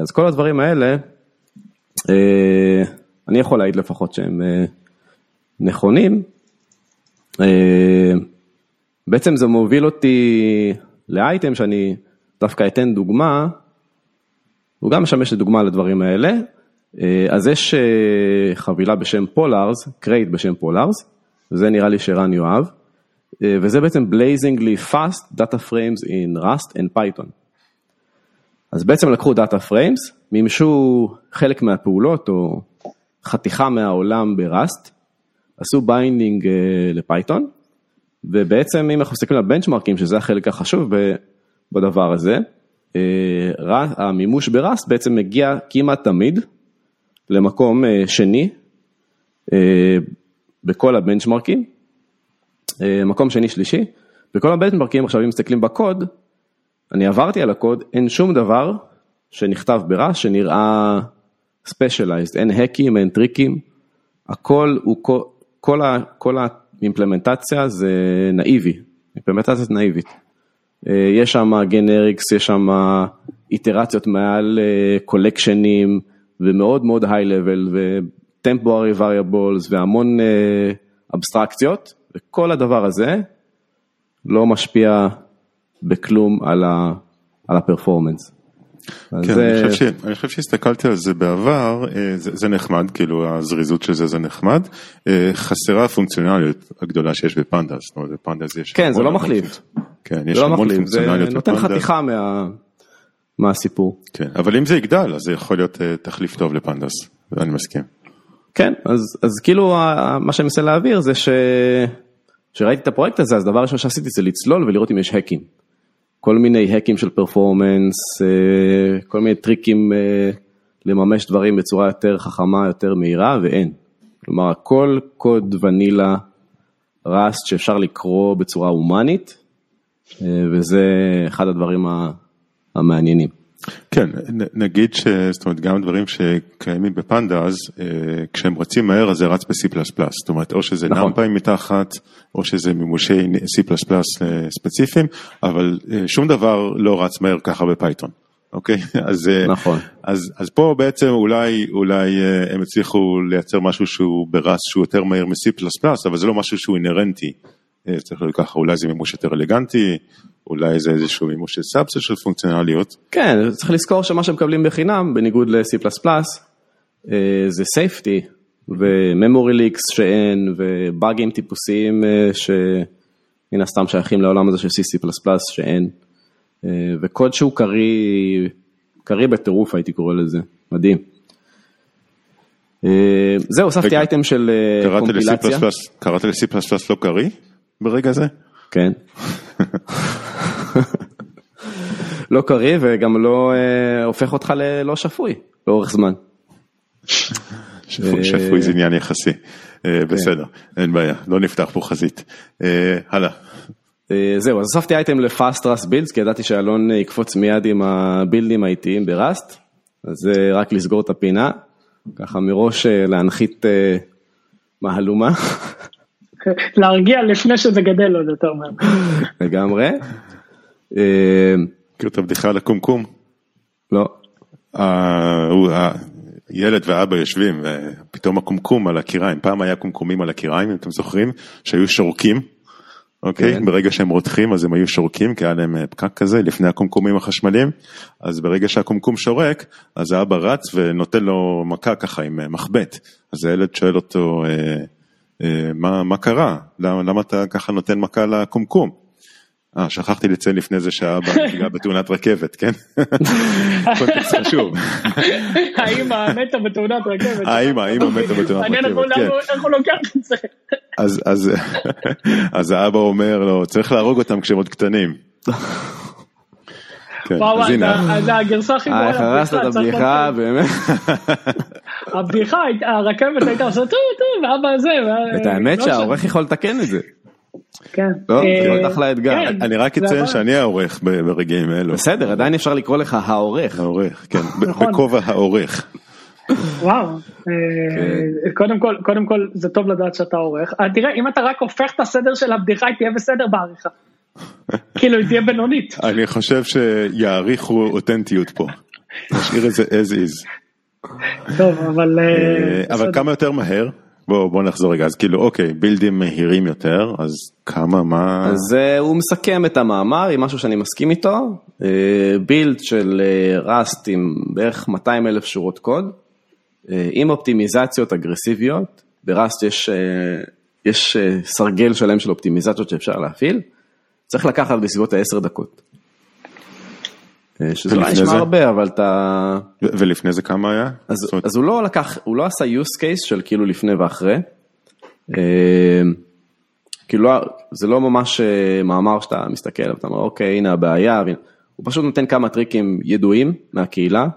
אז כל הדברים האלה, אני יכול להעיד לפחות שהם נכונים. בעצם זה מוביל אותי לאייטם שאני דווקא אתן דוגמה, הוא גם משמש לדוגמה לדברים האלה, אז יש חבילה בשם Polars, crate בשם Polars, וזה נראה לי שרן יאהב, וזה בעצם blazingly fast data frames in Rust and Python. אז בעצם לקחו data frames, מימשו חלק מהפעולות או חתיכה מהעולם ב-Rust, עשו binding ל-Python, ובעצם אם אנחנו מסתכלים על בנצ'מרקים, שזה החלק החשוב בדבר הזה, המימוש ב-Rust בעצם מגיע כמעט תמיד למקום שני בכל הבנצ'מרקים, מקום שני שלישי, וכל הבנצ'מרקים עכשיו אם מסתכלים בקוד, אני עברתי על הקוד, אין שום דבר שנכתב ב-Rust שנראה specialized, אין האקים, אין טריקים, הכל הוא, כל, כל, האימפלמנטציה זה נאיבי, אימפלמנטציה זה נאיבית. אה, יש שם generics, יש שם איטרציות מעל קולקשנים ומאוד מאוד high level ו temporary variables והמון אבסטרקציות וכל הדבר הזה לא משפיע בכלום על, ה, על הפרפורמנס. כן, זה... אני, חושב ש... אני חושב שהסתכלתי על זה בעבר, אה, זה, זה נחמד, כאילו הזריזות של זה זה נחמד, אה, חסרה הפונקציונליות הגדולה שיש בפנדס, זאת אומרת בפנדס יש... כן, זה לא מחליף. כן, יש לא המון מחליף, פונקציונליות בפנדס. זה נותן חתיכה מה... מהסיפור. כן, אבל אם זה יגדל אז זה יכול להיות אה, תחליף טוב לפנדס, אני מסכים. כן, אז, אז כאילו מה שאני מנסה להעביר זה ש... כשראיתי את הפרויקט הזה, אז דבר ראשון שעשיתי זה לצלול ולראות אם יש האקים. כל מיני האקים של פרפורמנס, אה, כל מיני טריקים אה, לממש דברים בצורה יותר חכמה, יותר מהירה, ואין. כלומר, הכל קוד ונילה ראסט שאפשר לקרוא בצורה הומנית, וזה אחד הדברים המעניינים. כן, נגיד ש... זאת אומרת, גם דברים שקיימים בפנדאז, אה, כשהם רצים מהר אז זה רץ ב-C++, זאת אומרת, או שזה נכון. NumPy מתחת, או שזה מימושי C++ אה, ספציפיים, אבל אה, שום דבר לא רץ מהר ככה ב-Python. אוקיי? אז, נכון. אז, אז פה בעצם אולי, אולי הם הצליחו לייצר משהו שהוא ב-Rust שהוא יותר מהיר מ-C++, אבל זה לא משהו שהוא אינהרנטי. צריך להיות ככה, אולי זה מימוש יותר אלגנטי, אולי זה איזשהו מימוש של subset של פונקציונליות. כן, צריך לזכור שמה שמקבלים בחינם, בניגוד ל-C++, אה, זה safety ו-memory leaks שאין, ובאגים טיפוסיים אה, שמן הסתם שייכים לעולם הזה של C++ שאין, אה, וקוד שהוא קריא, קריא בטירוף הייתי קורא לזה, מדהים. זהו, הוספתי אייטם של קומפילציה. קראת ל-C++ לא קריא ברגע זה? כן. לא קריא וגם לא אה, הופך אותך ללא שפוי לאורך זמן. שפוי זה עניין יחסי, אה, כן. בסדר, אין בעיה, לא נפתח פה חזית. אה, הלאה. זהו, אז הוספתי אייטם לפאסט ראסט בילדס, כי ידעתי שאלון יקפוץ מיד עם הבילדים האיטיים בראסט, אז זה רק לסגור את הפינה, ככה מראש להנחית מהלומה. להרגיע לפני שזה גדל עוד יותר מהר. לגמרי. מכיר את הבדיחה על הקומקום? לא. ילד ואבא יושבים ופתאום הקומקום על הקיריים, פעם היה קומקומים על הקיריים אם אתם זוכרים, שהיו שורקים, אוקיי? כן. ברגע שהם רותחים אז הם היו שורקים כי היה להם אה, פקק כזה לפני הקומקומים החשמליים, אז ברגע שהקומקום שורק אז האבא רץ ונותן לו מכה ככה עם אה, מחבט, אז הילד שואל אותו אה, אה, מה, מה קרה, למה, למה אתה ככה נותן מכה לקומקום? אה, שכחתי לציין לפני זה שהאבא נפגע בתאונת רכבת, כן? קונטקסט חשוב. האמא מתה בתאונת רכבת. האמא, האמא מתה בתאונת רכבת, מעניין כן. איך הוא לוקח את זה. אז האבא אומר לו, צריך להרוג אותם כשהם עוד קטנים. כן, וואו, אז הגרסה הכי גרועה לבדיחה. הרסת את הבדיחה, באמת. הבדיחה, הרכבת הייתה עושה טו, ואבא זה. את האמת לא שהעורך יכול לתקן את זה. כן. לא, זה אחלה אתגר. כן, אני רק אציין שאני העורך ברגעים אלו. בסדר, עדיין אפשר לקרוא לך העורך. העורך, כן, נכון. בכובע העורך. וואו, אה, כן. קודם כל, קודם כל זה טוב לדעת שאתה עורך. אה, תראה, אם אתה רק הופך את הסדר של הבדיחה, היא תהיה בסדר בעריכה. כאילו, היא תהיה בינונית. אני חושב שיעריכו אותנטיות פה. נשאיר את זה as is. טוב, אבל... אה, אבל כמה יותר מהר? בוא, בוא נחזור רגע, אז כאילו אוקיי, בילדים מהירים יותר, אז כמה, מה... אז uh, הוא מסכם את המאמר עם משהו שאני מסכים איתו, uh, בילד של ראסט uh, עם בערך 200 אלף שורות קוד, uh, עם אופטימיזציות אגרסיביות, בראסט יש, uh, יש uh, סרגל שלם של אופטימיזציות שאפשר להפעיל, צריך לקחת בסביבות ה-10 דקות. שזה לא נשמע הרבה, אבל אתה... ולפני זה כמה היה? אז, זאת... אז הוא לא לקח, הוא לא עשה use case של כאילו לפני ואחרי. אה, כאילו לא, זה לא ממש אה, מאמר שאתה מסתכל, ואתה אומר, אוקיי, הנה הבעיה, הוא פשוט נותן כמה טריקים ידועים מהקהילה.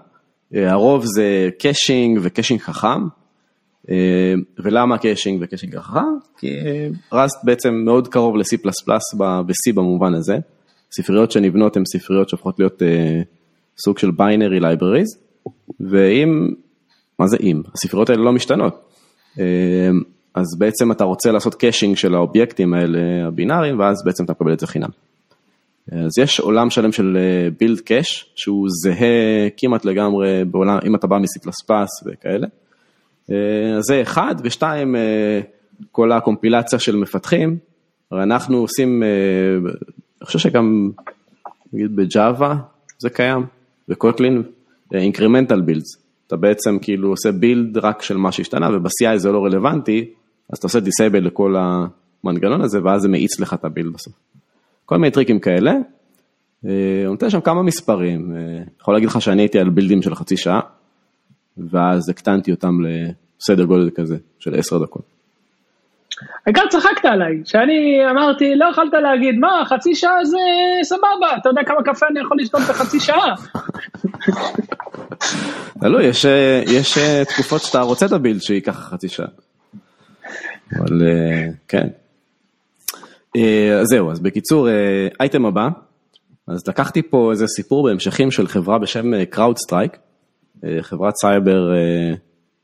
אה, הרוב זה caching ו caching חכם. אה, ולמה caching ו caching חכם? כי Rust בעצם מאוד קרוב ל-C++ ב-C במובן הזה. ספריות שנבנות הן ספריות שהופכות להיות סוג של binary libraries, ואם, מה זה אם? הספריות האלה לא משתנות. אז בעצם אתה רוצה לעשות caching של האובייקטים האלה הבינאריים, ואז בעצם אתה מקבל את זה חינם. אז יש עולם שלם של build cache, שהוא זהה כמעט לגמרי בעולם, אם אתה בא מ-C++ וכאלה. אז זה אחד, ושתיים, כל הקומפילציה של מפתחים, הרי אנחנו עושים, אני חושב שגם, נגיד ב Java זה קיים, ב Kotlin, incremental builds. אתה בעצם כאילו עושה build רק של מה שהשתנה, וב-CI זה לא רלוונטי, אז אתה עושה disable לכל המנגנון הזה, ואז זה מאיץ לך את ה build בסוף. כל מיני טריקים כאלה. אני נותן שם כמה מספרים, יכול להגיד לך שאני הייתי על בילדים של חצי שעה, ואז הקטנתי אותם לסדר גודל כזה של עשר דקות. העיקר צחקת עליי, שאני אמרתי, לא יכולת להגיד, מה, חצי שעה זה סבבה, אתה יודע כמה קפה אני יכול לשתות בחצי שעה. תלוי, יש, יש תקופות שאתה רוצה את הבילד שייקח חצי שעה. אבל כן. אז זהו, אז בקיצור, אייטם הבא, אז לקחתי פה איזה סיפור בהמשכים של חברה בשם CrowdStrike, חברת סייבר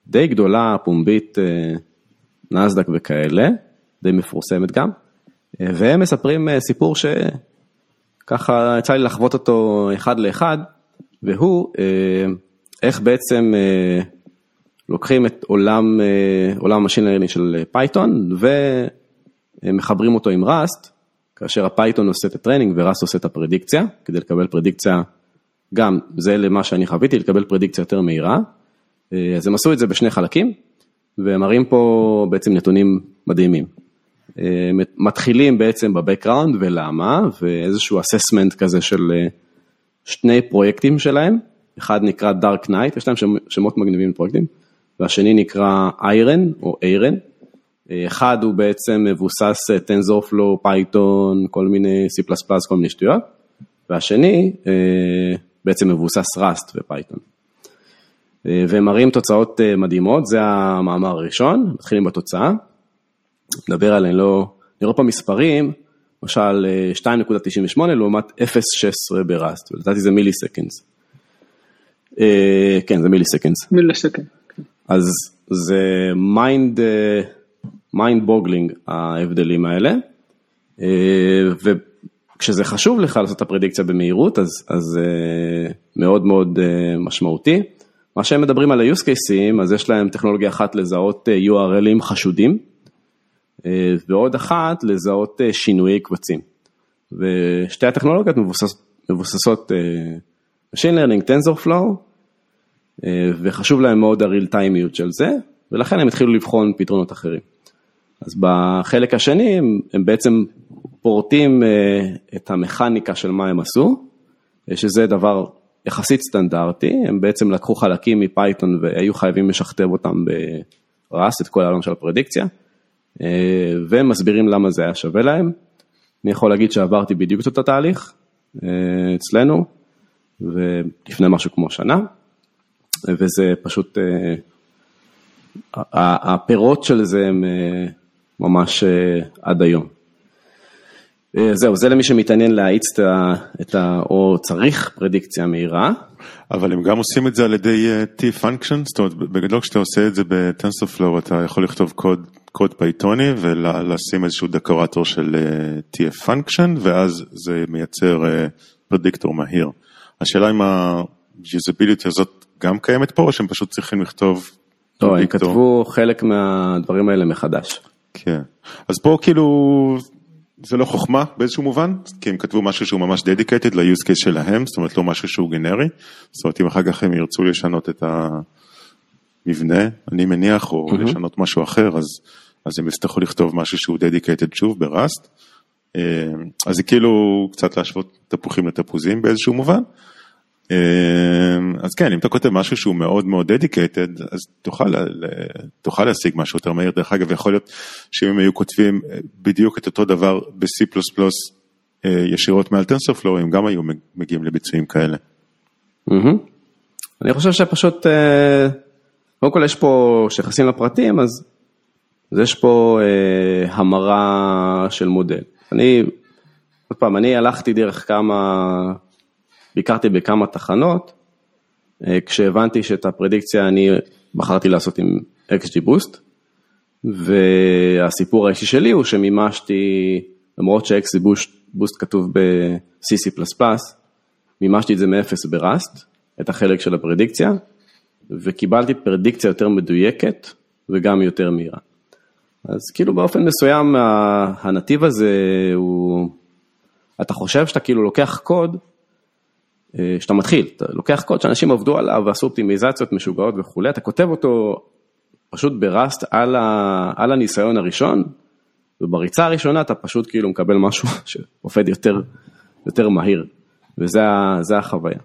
די גדולה, פומבית, נאסד"ק וכאלה, די מפורסמת גם, והם מספרים סיפור שככה יצא לי לחוות אותו אחד לאחד, והוא איך בעצם לוקחים את עולם, עולם ה machine learning של Python ומחברים אותו עם Rust, כאשר ה Python עושה את ה training ו Rust עושה את הפרדיקציה, כדי לקבל פרדיקציה, גם זה למה שאני חוויתי, לקבל פרדיקציה יותר מהירה. אז הם עשו את זה בשני חלקים, ומראים פה בעצם נתונים מדהימים. מתחילים בעצם בבקראונד ולמה, ואיזשהו אססמנט כזה של שני פרויקטים שלהם, אחד נקרא Dark Knight, יש להם שמות מגניבים לפרויקטים, והשני נקרא איירן או איירן. אחד הוא בעצם מבוסס TensorFlow, Python, כל מיני C++, כל מיני שטויות, והשני בעצם מבוסס Rust ו Python. והם מראים תוצאות מדהימות, זה המאמר הראשון, מתחילים בתוצאה, נדבר עליהם, לא, נראה פה מספרים, למשל 2.98 לעומת 0.16 ב Rust, ולדעתי זה milliseconds. כן, זה milliseconds. Milliseconds. אז זה mind, mind boggling ההבדלים האלה, וכשזה חשוב לך לעשות את הפרדיקציה במהירות, אז, אז מאוד מאוד משמעותי. מה שהם מדברים על ה-use cases, אז יש להם טכנולוגיה אחת לזהות URLים חשודים, ועוד אחת לזהות שינויי קבצים. ושתי הטכנולוגיות מבוסס, מבוססות Machine Learning, TensorFlow, וחשוב להם מאוד הריל טיימיות של זה, ולכן הם התחילו לבחון פתרונות אחרים. אז בחלק השני הם, הם בעצם פורטים את המכניקה של מה הם עשו, שזה דבר יחסית סטנדרטי, הם בעצם לקחו חלקים מפייתון והיו חייבים לשכתב אותם בראסט, את כל העולם של הפרדיקציה, והם מסבירים למה זה היה שווה להם. אני יכול להגיד שעברתי בדיוק את אותו תהליך אצלנו, ולפני משהו כמו שנה, וזה פשוט, הפירות של זה הם ממש עד היום. זהו, זה למי שמתעניין להאיץ את ה... או צריך פרדיקציה מהירה. אבל הם גם עושים את זה על ידי T-Function, זאת אומרת, בגדול כשאתה עושה את זה ב-TensorFlow אתה יכול לכתוב קוד, קוד פייתוני ולשים איזשהו דקורטור של T-Function ואז זה מייצר פרדיקטור מהיר. השאלה אם ה-usability הזאת גם קיימת פה או שהם פשוט צריכים לכתוב לא, הם כתבו חלק מהדברים האלה מחדש. כן, אז פה כאילו זה לא חוכמה באיזשהו מובן, כי הם כתבו משהו שהוא ממש dedicated ל-use case שלהם, זאת אומרת לא משהו שהוא גנרי, זאת אומרת אם אחר כך הם ירצו לשנות את המבנה, אני מניח, או mm-hmm. לשנות משהו אחר, אז, אז הם יצטרכו לכתוב משהו שהוא dedicated שוב בראסט, אז זה כאילו קצת להשוות תפוחים לתפוזים באיזשהו מובן. אז כן, אם אתה כותב משהו שהוא מאוד מאוד dedicated, אז תוכל, תוכל להשיג משהו יותר מהיר. דרך אגב, יכול להיות שאם הם היו כותבים בדיוק את אותו דבר ב-C++ ישירות מעל טנסורפלואו, הם גם היו מגיעים לביצועים כאלה. אני חושב שפשוט קודם כל יש פה, כשנכנסים לפרטים, אז, אז יש פה אה, המרה של מודל. אני, עוד פעם, אני הלכתי דרך כמה, ביקרתי בכמה תחנות, אה, כשהבנתי שאת הפרדיקציה אני בחרתי לעשות עם XG Boost, והסיפור האישי שלי הוא שמימשתי, למרות ש-XG Boost כתוב ב-CC++, מימשתי את זה מאפס בראסט, את החלק של הפרדיקציה, וקיבלתי פרדיקציה יותר מדויקת וגם יותר מהירה. אז כאילו באופן מסוים הנתיב הזה הוא, אתה חושב שאתה כאילו לוקח קוד, שאתה מתחיל, אתה לוקח קוד שאנשים עבדו עליו ועשו אופטימיזציות משוגעות וכולי, אתה כותב אותו פשוט בראסט על, ה, על הניסיון הראשון, ובריצה הראשונה אתה פשוט כאילו מקבל משהו שעובד יותר, יותר מהיר, וזה החוויה.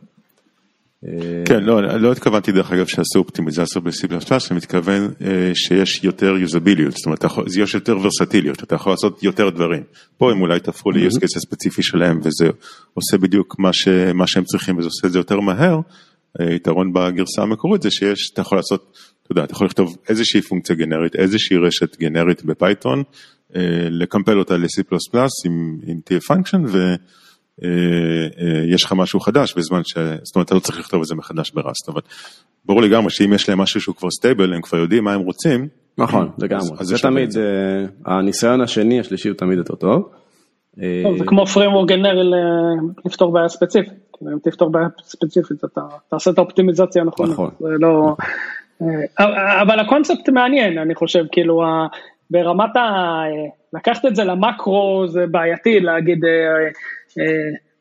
כן, לא, לא התכוונתי דרך אגב שעשו אופטימיזציה ב-C++, אני מתכוון אה, שיש יותר יוזביליות, זאת אומרת, יש יותר ורסטיליות, אתה יכול לעשות יותר דברים. פה הם אולי תהפכו ל-use case הספציפי שלהם וזה עושה בדיוק מה, ש, מה שהם צריכים וזה עושה את זה יותר מהר. היתרון בגרסה המקורית זה שיש, אתה יכול לעשות, אתה יודע, אתה יכול לכתוב איזושהי פונקציה גנרית, איזושהי רשת גנרית בפייתון, אה, לקמפל אותה ל-C++ עם, עם TF function ו... אה, אה, יש לך משהו חדש בזמן ש... זאת אומרת, אתה לא צריך לכתוב את זה מחדש ב Rust, אבל ברור לגמרי שאם יש להם משהו שהוא כבר stable, הם כבר יודעים מה הם רוצים. נכון, לגמרי. זה תמיד, אה, הניסיון השני, השלישי הוא תמיד יותר טוב. זה כמו framework גנרי לפתור בעיה ספציפית. אם תפתור בעיה ספציפית, אתה תעשה את האופטימיזציה הנכונה. נכון. לא... אבל הקונספט מעניין, אני חושב, כאילו, ברמת ה... לקחת את זה למקרו זה בעייתי להגיד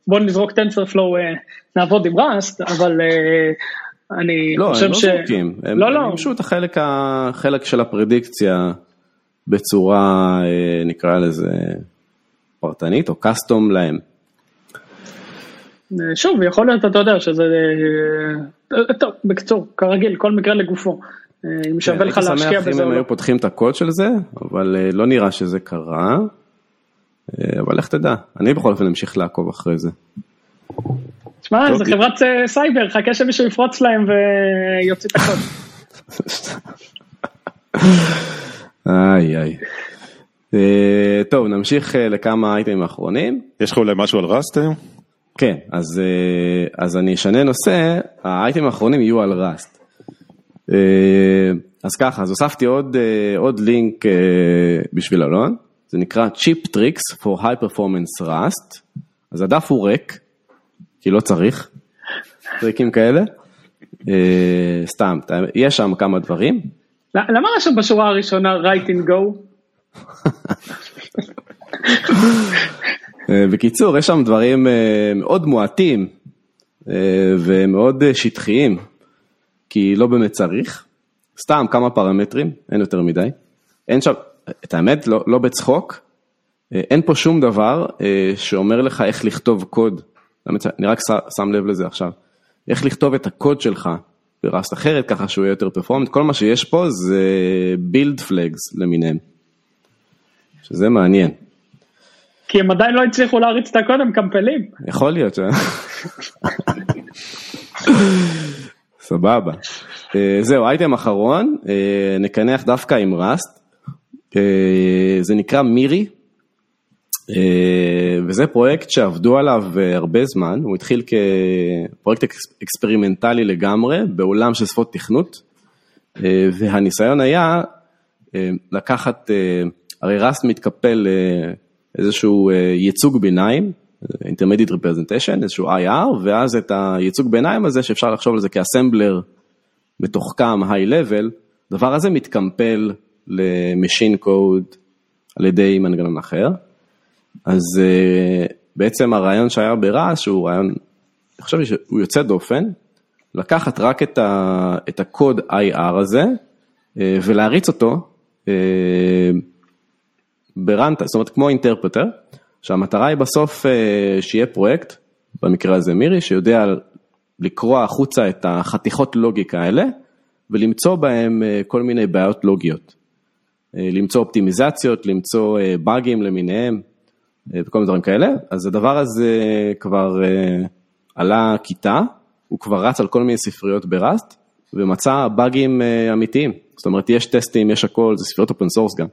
בוא נזרוק TensorFlow, אה, נעבוד עם Rust, אבל אה, אני לא, חושב ש... לא, הם לא זורקים, הם לא, לא. מימשו את החלק, החלק של הפרדיקציה בצורה, נקרא לזה, פרטנית או custom להם. שוב, יכול להיות, אתה יודע, שזה... טוב, בקצור, כרגיל, כל מקרה לגופו. אם שווה לך להשקיע בזה או לא. הייתי שמח אם הם היו פותחים את הקוד של זה, אבל לא נראה שזה קרה. אה, אבל איך תדע, אני בכל אופן אמשיך לעקוב אחרי זה. תשמע, זה חברת אה, סייבר, חכה שמישהו יפרוץ להם ויוציא את הקוד. איי איי. אה, טוב, נמשיך לכמה אייטמים אחרונים. יש לך אולי משהו על ראסט היום? כן, אז, אז אני אשנה נושא, האייטמים האחרונים יהיו על ראסט. אז ככה, אז הוספתי עוד, עוד לינק בשביל אלון. זה נקרא Chip Tricks for High Performance Rust, אז הדף הוא ריק, כי לא צריך, טריקים כאלה, uh, סתם, יש שם כמה דברים. למה רשום בשורה הראשונה write in go? אה, בקיצור, יש שם דברים uh, מאוד מועטים ומאוד שטחיים, כי לא באמת צריך, סתם כמה פרמטרים, אין יותר מדי, אין שם, את האמת, לא, לא בצחוק, אה, אין פה שום דבר אה, שאומר לך איך לכתוב קוד, אני רק שם לב לזה עכשיו, איך לכתוב את הקוד שלך בראסט אחרת ככה שהוא יהיה יותר פרפורמנט, כל מה שיש פה זה בילד פלגס למיניהם, שזה מעניין. כי הם עדיין לא הצליחו להריץ את הקוד, הם מקמפלים. יכול להיות ש... סבבה. אה, זהו, אייטם אחרון, נקנח דווקא עם Rust. אה, זה נקרא Miri, אה, וזה פרויקט שעבדו עליו אה, הרבה זמן, הוא התחיל כפרויקט אקספרימנטלי לגמרי בעולם של שפות תכנות, והניסיון היה לקחת, הרי ראסט מתקפל איזשהו ייצוג ביניים, Intermediate Representation, איזשהו IR, ואז את הייצוג ביניים הזה שאפשר לחשוב על זה כאסמבלר מתוחכם, היי-לבל, הדבר הזה מתקמפל למשין קוד על ידי מנגנון אחר. אז אה, בעצם הרעיון שהיה ברעש הוא רעיון, אני חושב שהוא יוצא דופן, לקחת רק את, ה, את הקוד IR הזה אה, ולהריץ אותו אה, ברנטה, זאת אומרת כמו אינטרפטר, שהמטרה היא בסוף שיהיה פרויקט, במקרה הזה מירי, שיודע לקרוא החוצה את החתיכות לוגיקה האלה ולמצוא בהם כל מיני בעיות לוגיות. אה, למצוא אופטימיזציות, למצוא אה, באגים למיניהם אה, וכל מיני דברים כאלה, אז הדבר הזה כבר עלה כיתה, הוא כבר רץ על כל מיני ספריות ב Rust, ומצא באגים אמיתיים. זאת אומרת, יש טסטים, יש הכל, זה ספריות open source גם.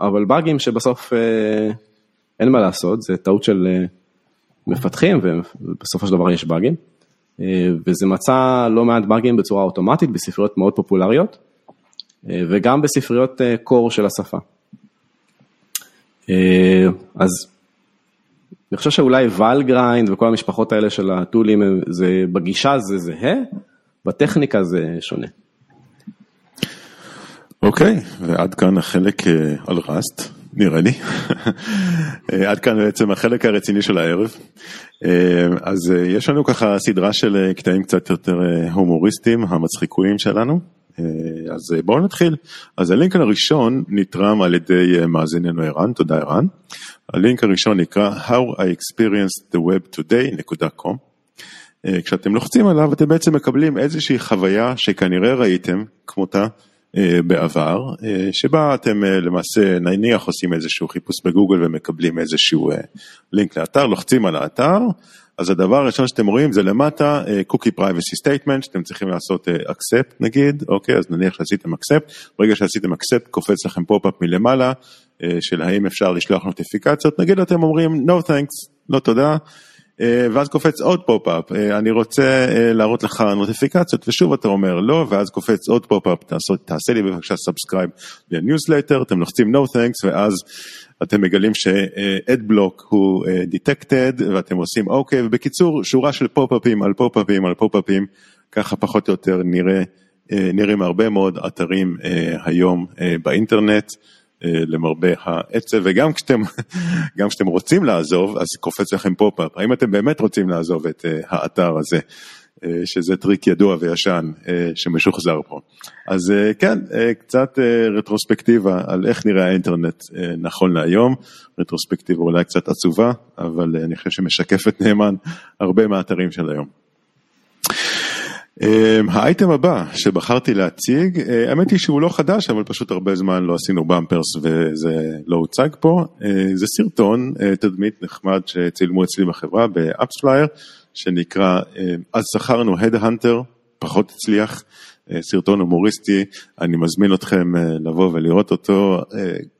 אבל באגים שבסוף אין מה לעשות, זה טעות של מפתחים ובסופו של דבר יש באגים. וזה מצא לא מעט באגים בצורה אוטומטית בספריות מאוד פופולריות, וגם בספריות core של השפה. אז אני חושב שאולי ולגריינד וכל המשפחות האלה של הטולים, זה בגישה זה זהה, בטכניקה זה שונה. אוקיי, okay, ועד כאן החלק על ראסט, נראה לי. עד כאן בעצם החלק הרציני של הערב. אז יש לנו ככה סדרה של קטעים קצת יותר הומוריסטיים, המצחיקויים שלנו. אז בואו נתחיל. אז הלינק הראשון נתרם על ידי מאזיננו ערן, תודה ערן. הלינק הראשון נקרא How I experienced the web today.com. כשאתם לוחצים עליו אתם בעצם מקבלים איזושהי חוויה שכנראה ראיתם כמותה בעבר, שבה אתם למעשה נניח עושים איזשהו חיפוש בגוגל ומקבלים איזשהו לינק לאתר, לוחצים על האתר, אז הדבר הראשון שאתם רואים זה למטה cookie privacy statement שאתם צריכים לעשות accept נגיד, אוקיי, אז נניח שעשיתם accept, ברגע שעשיתם accept קופץ לכם pop-up מלמעלה של האם אפשר לשלוח נוטיפיקציות, נגיד אתם אומרים no thanks, לא תודה. ואז קופץ עוד pop-up, אני רוצה להראות לך נוטיפיקציות, ושוב אתה אומר לא, ואז קופץ עוד pop-up, תעשה לי בבקשה subscribe לניוזלטר, אתם לוחצים no thanks, ואז אתם מגלים ש-adblock הוא detected, ואתם עושים אוקיי, ובקיצור, שורה של פופ-אפים על פופ-אפים על פופ-אפים, ככה פחות או יותר נראה, נראים הרבה מאוד אתרים היום באינטרנט. למרבה העצב, וגם כשאתם, גם כשאתם רוצים לעזוב, אז קופץ לכם pop-up. האם אתם באמת רוצים לעזוב את האתר הזה, שזה טריק ידוע וישן שמשוחזר פה. אז כן, קצת רטרוספקטיבה על איך נראה האינטרנט נכון להיום, רטרוספקטיבה אולי קצת עצובה, אבל אני חושב שמשקפת נאמן הרבה מהאתרים של היום. האייטם הבא שבחרתי להציג, האמת היא שהוא לא חדש, אבל פשוט הרבה זמן לא עשינו Bumpers וזה לא הוצג פה, זה סרטון, תדמית נחמד שצילמו אצלי בחברה ב AppsFlyer, שנקרא אז שכרנו headhunter, פחות הצליח, סרטון הומוריסטי, אני מזמין אתכם לבוא ולראות אותו,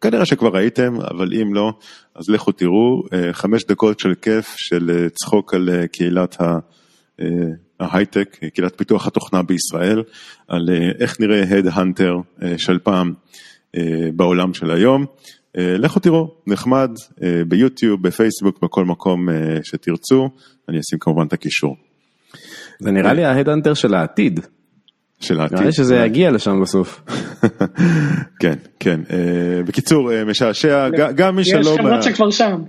כנראה שכבר ראיתם, אבל אם לא, אז לכו תראו, חמש דקות של כיף, של צחוק על קהילת ה... ההייטק, קהילת פיתוח התוכנה בישראל, על איך נראה ה-head hunter של פעם בעולם של היום. לכו תראו, נחמד, ביוטיוב, בפייסבוק, בכל מקום שתרצו, אני אשים כמובן את הקישור. זה נראה לי ה-head hunter של העתיד. של העתיד. נראה לי שזה יגיע לשם בסוף. כן, כן. בקיצור, משעשע, גם מי שלא... יש חברות שכבר שם.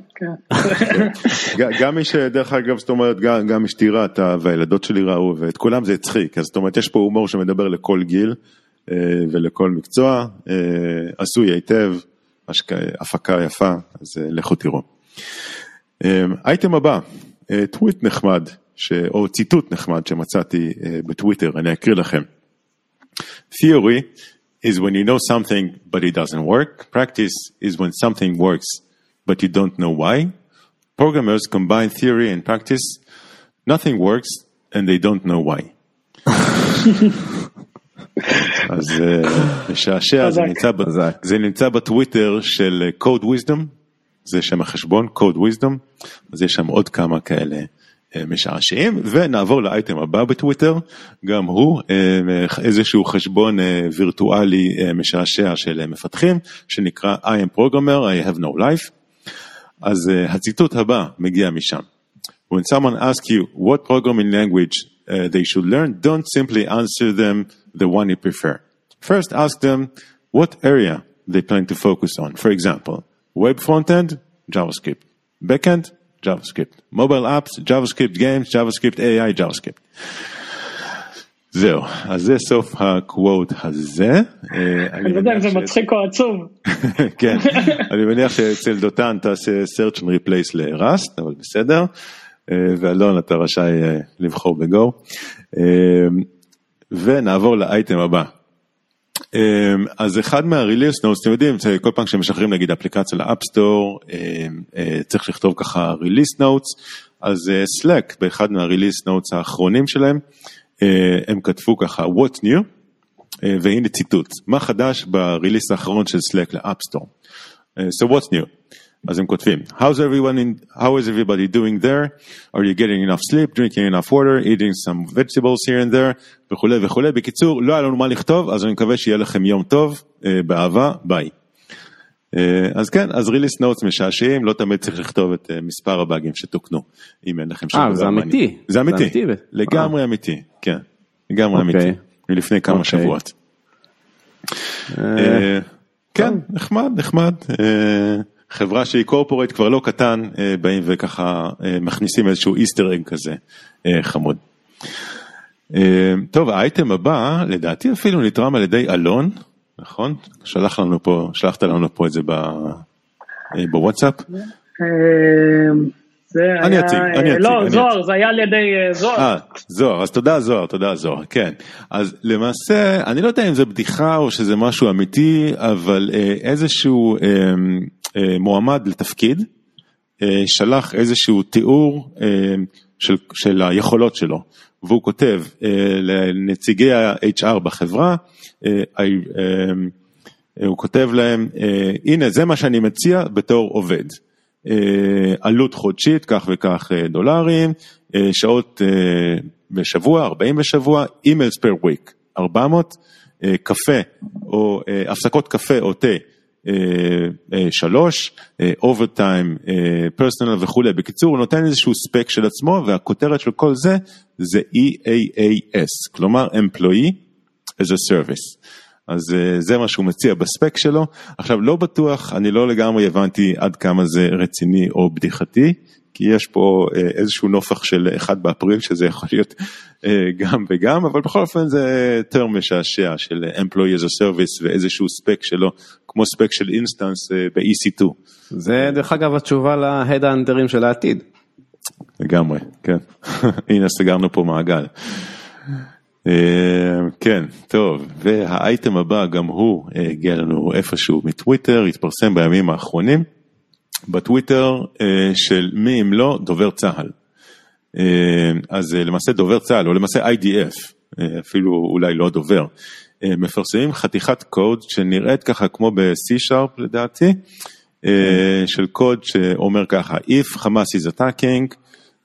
גם מי שדרך אגב, זאת אומרת, גם אשתי ראתה והילדות שלי ראו ואת כולם זה הצחיק, אז זאת אומרת, יש פה הומור שמדבר לכל גיל ולכל מקצוע, עשוי היטב, הפקה יפה, אז לכו תראו. אייטם הבא, טוויט נחמד, או ציטוט נחמד שמצאתי בטוויטר, אני אקריא לכם. Theory is when you know something but it doesn't work. Practice is when something works but you don't know why. Programmers combine theory and practice. Nothing works and they don't know why. אז משעשע, זה נמצא, זה נמצא בטוויטר של Code Wisdom, זה שם החשבון, Code Wisdom, אז יש שם עוד כמה כאלה משעשעים, ונעבור לאייטם הבא בטוויטר, גם הוא איזשהו חשבון וירטואלי משעשע של מפתחים, שנקרא I am programmer, I have no life. אז הציטוט הבא מגיע משם. When someone asks you what programming language uh, they should learn, don't simply answer them the one you prefer. First ask them what area they plan to focus on. For example, web frontend, JavaScript. Backend, JavaScript. Mobile apps, JavaScript games, JavaScript AI, JavaScript. זהו, אז זה סוף הקוואט הזה. אני לא יודע אם זה מצחיק או עצוב. כן, אני מניח שאצל דותן תעשה search and replace לראסט, אבל בסדר. ואלון אתה רשאי לבחור בגו. ונעבור לאייטם הבא. אז אחד מה-release notes, אתם יודעים, כל פעם שמשחררים נגיד אפליקציה ל-App Store, צריך לכתוב ככה release notes, אז Slack באחד מה-release notes האחרונים שלהם, אה, הם כתבו ככה, What's new? אה, והנה ציטוט, מה חדש ב-release האחרון של Slack ל-App Store? So what's new? אז הם כותבים, How's everyone in, how is everybody doing there? Are you getting enough sleep, drinking enough water, eating some vegetables here and there, וכולי וכולי. בקיצור, לא היה לנו מה לכתוב, אז אני מקווה שיהיה לכם יום טוב, באהבה, ביי. אז כן, אז ריליס נוטס משעשעים, לא תמיד צריך לכתוב את מספר הבאגים שתוקנו, אם אין לכם שם. אה, זה אמיתי. זה אמיתי, לגמרי אמיתי, כן, לגמרי אמיתי, מלפני כמה שבועות. כן, נחמד, נחמד. חברה שהיא קורפורט כבר לא קטן, באים וככה מכניסים איזשהו איסטר אג כזה חמוד. טוב, האייטם הבא, לדעתי אפילו נתרם על ידי אלון, נכון? שלח לנו פה, שלחת לנו פה את זה בוואטסאפ? אני אציג, אני אציג. לא, זוהר, זה היה על ידי זוהר. אה, זוהר, אז תודה זוהר, תודה זוהר, כן. אז למעשה, אני לא יודע אם זה בדיחה או שזה משהו אמיתי, אבל איזשהו מועמד לתפקיד, שלח איזשהו תיאור של, של היכולות שלו, והוא כותב לנציגי ה-HR בחברה, הוא כותב להם, הנה זה מה שאני מציע בתור עובד. עלות חודשית, כך וכך דולרים, שעות בשבוע, 40 בשבוע, אימיילס פר וויק, 400, קפה או הפסקות קפה או תה, שלוש, אוברטיים, פרסונל וכולי. בקיצור, הוא נותן איזשהו ספק של עצמו והכותרת של כל זה זה EAAS, כלומר Employee as a Service. אז זה מה שהוא מציע בספק שלו. עכשיו לא בטוח, אני לא לגמרי הבנתי עד כמה זה רציני או בדיחתי, כי יש פה איזשהו נופח של 1 באפריל שזה יכול להיות גם וגם, אבל בכל אופן זה יותר משעשע של Employee as a Service ואיזשהו ספק שלו, כמו ספק של instances ב-EC2. זה דרך אגב התשובה ל-head hunterים של העתיד. לגמרי, כן. הנה סגרנו פה מעגל. כן, טוב, והאייטם הבא גם הוא הגיע לנו איפשהו מטוויטר, התפרסם בימים האחרונים, בטוויטר של מי אם לא דובר צה"ל. אז למעשה דובר צה"ל, או למעשה IDF, אפילו אולי לא דובר, מפרסמים חתיכת קוד שנראית ככה כמו ב-C-Sharp לדעתי, של קוד שאומר ככה, If Hamas is attacking,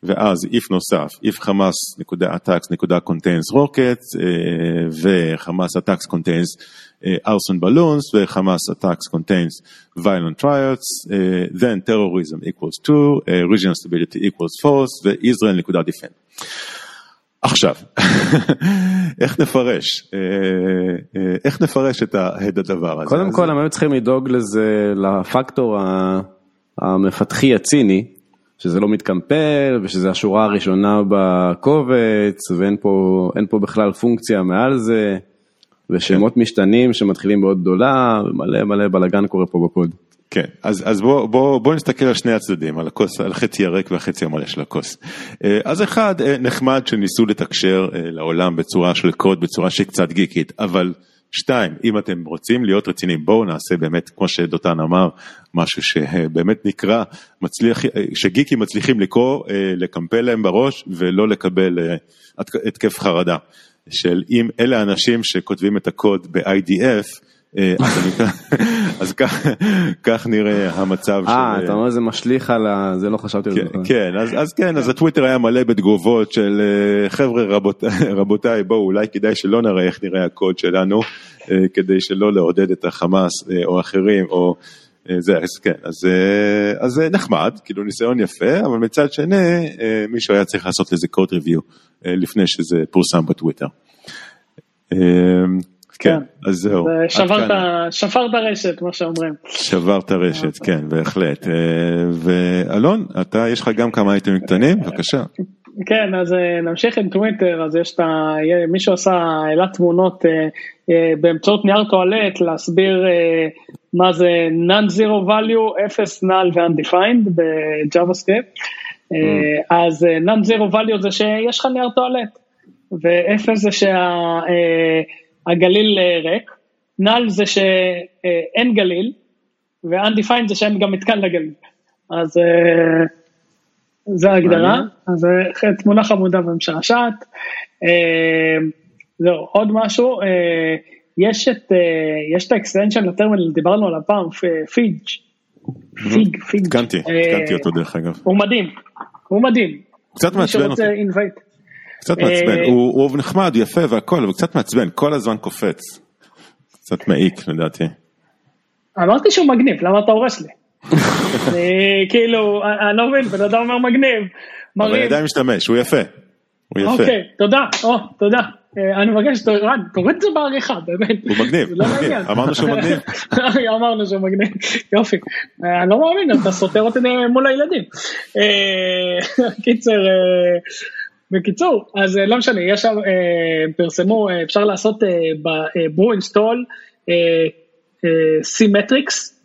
ואז if נוסף, if חמאס.attacks.contains rockets וחמאס attacks contains arson balloons וחמאס attacks contains violent riots, then terrorism equals 2, regional stability equals false וישראל נקודה defend. עכשיו, איך נפרש, איך נפרש את הדבר הזה? קודם כל הם היו צריכים לדאוג לזה, לפקטור המפתחי הציני. שזה לא מתקמפל ושזה השורה הראשונה בקובץ ואין פה, פה בכלל פונקציה מעל זה ושמות כן. משתנים שמתחילים בעוד גדולה ומלא מלא בלאגן קורה פה בקוד. כן, אז, אז בוא, בוא, בוא נסתכל על שני הצדדים, על הכוס, על החצי הריק והחצי המלא של הכוס. אז אחד, נחמד שניסו לתקשר לעולם בצורה של קוד, בצורה שקצת גיקית, אבל שתיים, אם אתם רוצים להיות רציניים, בואו נעשה באמת, כמו שדותן אמר, משהו שבאמת נקרא, מצליח, שגיקים מצליחים לקרוא, לקמפל להם בראש ולא לקבל התקף חרדה. של אם אלה האנשים שכותבים את הקוד ב-IDF, אז כך נראה המצב. אה, אתה אומר זה משליך על ה... זה לא חשבתי על זה. כן, אז כן, אז הטוויטר היה מלא בתגובות של חבר'ה רבותיי, בואו אולי כדאי שלא נראה איך נראה הקוד שלנו, כדי שלא לעודד את החמאס או אחרים, או זה, אז כן, אז זה נחמד, כאילו ניסיון יפה, אבל מצד שני מישהו היה צריך לעשות לזה קוד ריוויו לפני שזה פורסם בטוויטר. כן, אז זהו. שברת רשת, מה שאומרים. שברת רשת, כן, בהחלט. ואלון, אתה, יש לך גם כמה אייטמים קטנים, בבקשה. כן, אז נמשיך עם טוויטר, אז יש את ה... מישהו עשה, העלה תמונות באמצעות נייר טואלט להסביר מה זה non-zero value, 0, null ו-undefined ב-JavaScript. אז non-zero value זה שיש לך נייר טואלט, ו-0 זה שה... הגליל ריק, null זה שאין גליל, ו-undefined זה שאין גם מתקן לגליל. אז זה ההגדרה. אז אה, תמונה חמודה ומשעשעת. אה, זהו, עוד משהו, אה, יש את, אה, יש את ה-extension לטרמינל, דיברנו עליו פעם, פיג', פיג, פיג. עדכנתי, אה, עדכנתי אותו דרך אגב. הוא מדהים, הוא מדהים. קצת מעצבן אותי. קצת אה, מעצבן, הוא נחמד, יפה והכל, אבל קצת מעצבן, כל הזמן קופץ. קצת מעיק לדעתי. אמרתי שהוא מגניב, למה אתה הורס לי? אני, כאילו, אני לא מבין, בן אדם אומר מגניב, אבל מרים, עדיין משתמש, הוא יפה. הוא יפה. אוקיי, תודה, או, תודה. אה, אני מבקש, רן, תוריד את זה בעריכה, באמת. הוא מגניב, לא. אמרנו שהוא מגניב. אמרנו שהוא מגניב, יופי. אה, אני לא מאמין, אתה סותר אותי מול הילדים. אה, קיצר, אה, בקיצור, אז אה, לא משנה, יש שם, אה, פרסמו, אה, אפשר לעשות ב-brew install cmatrix,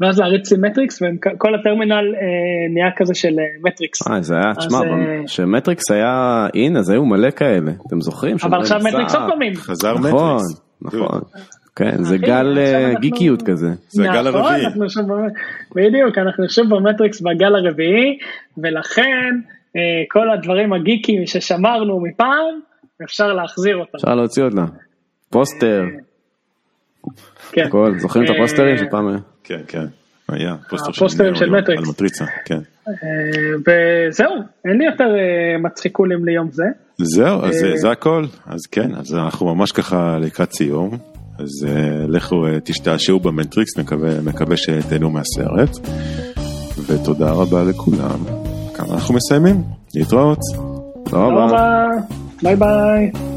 ואז להריץ cmatrix, וכל הטרמינל אה, נהיה כזה של אה, מטריקס. אה, זה היה, תשמע, אה, כשמטריקס היה אין, אז היו מלא כאלה, אתם זוכרים? אבל עכשיו מסך. מטריקס עוד פעמים. חזר נכון, מטריקס. נכון. כן, זה גל עכשיו אה, גיקיות כזה. זה הגל נכון, הרביעי. בדיוק, אנחנו שוב במטריקס בגל הרביעי, ולכן כל הדברים הגיקיים ששמרנו מפעם, אפשר להחזיר אותם. אפשר להוציא אותה. פוסטר, כן. הכל, זוכרים את אה, הפוסטרים שפעם היה? כן, כן. היה פוסטר הפוסטרים של מטריקס. על מטריצה, כן. אה, וזהו, אין לי יותר אה, מצחיקולים ליום זה. זהו, אז זה הכל. אז כן, אז אנחנו ממש ככה לקראת סיום. אז לכו תשתעשעו במטריקס, מקווה, שתהנו מהסרט. ותודה רבה לכולם. כאן אנחנו מסיימים. להתראות. תודה רבה, bye bye.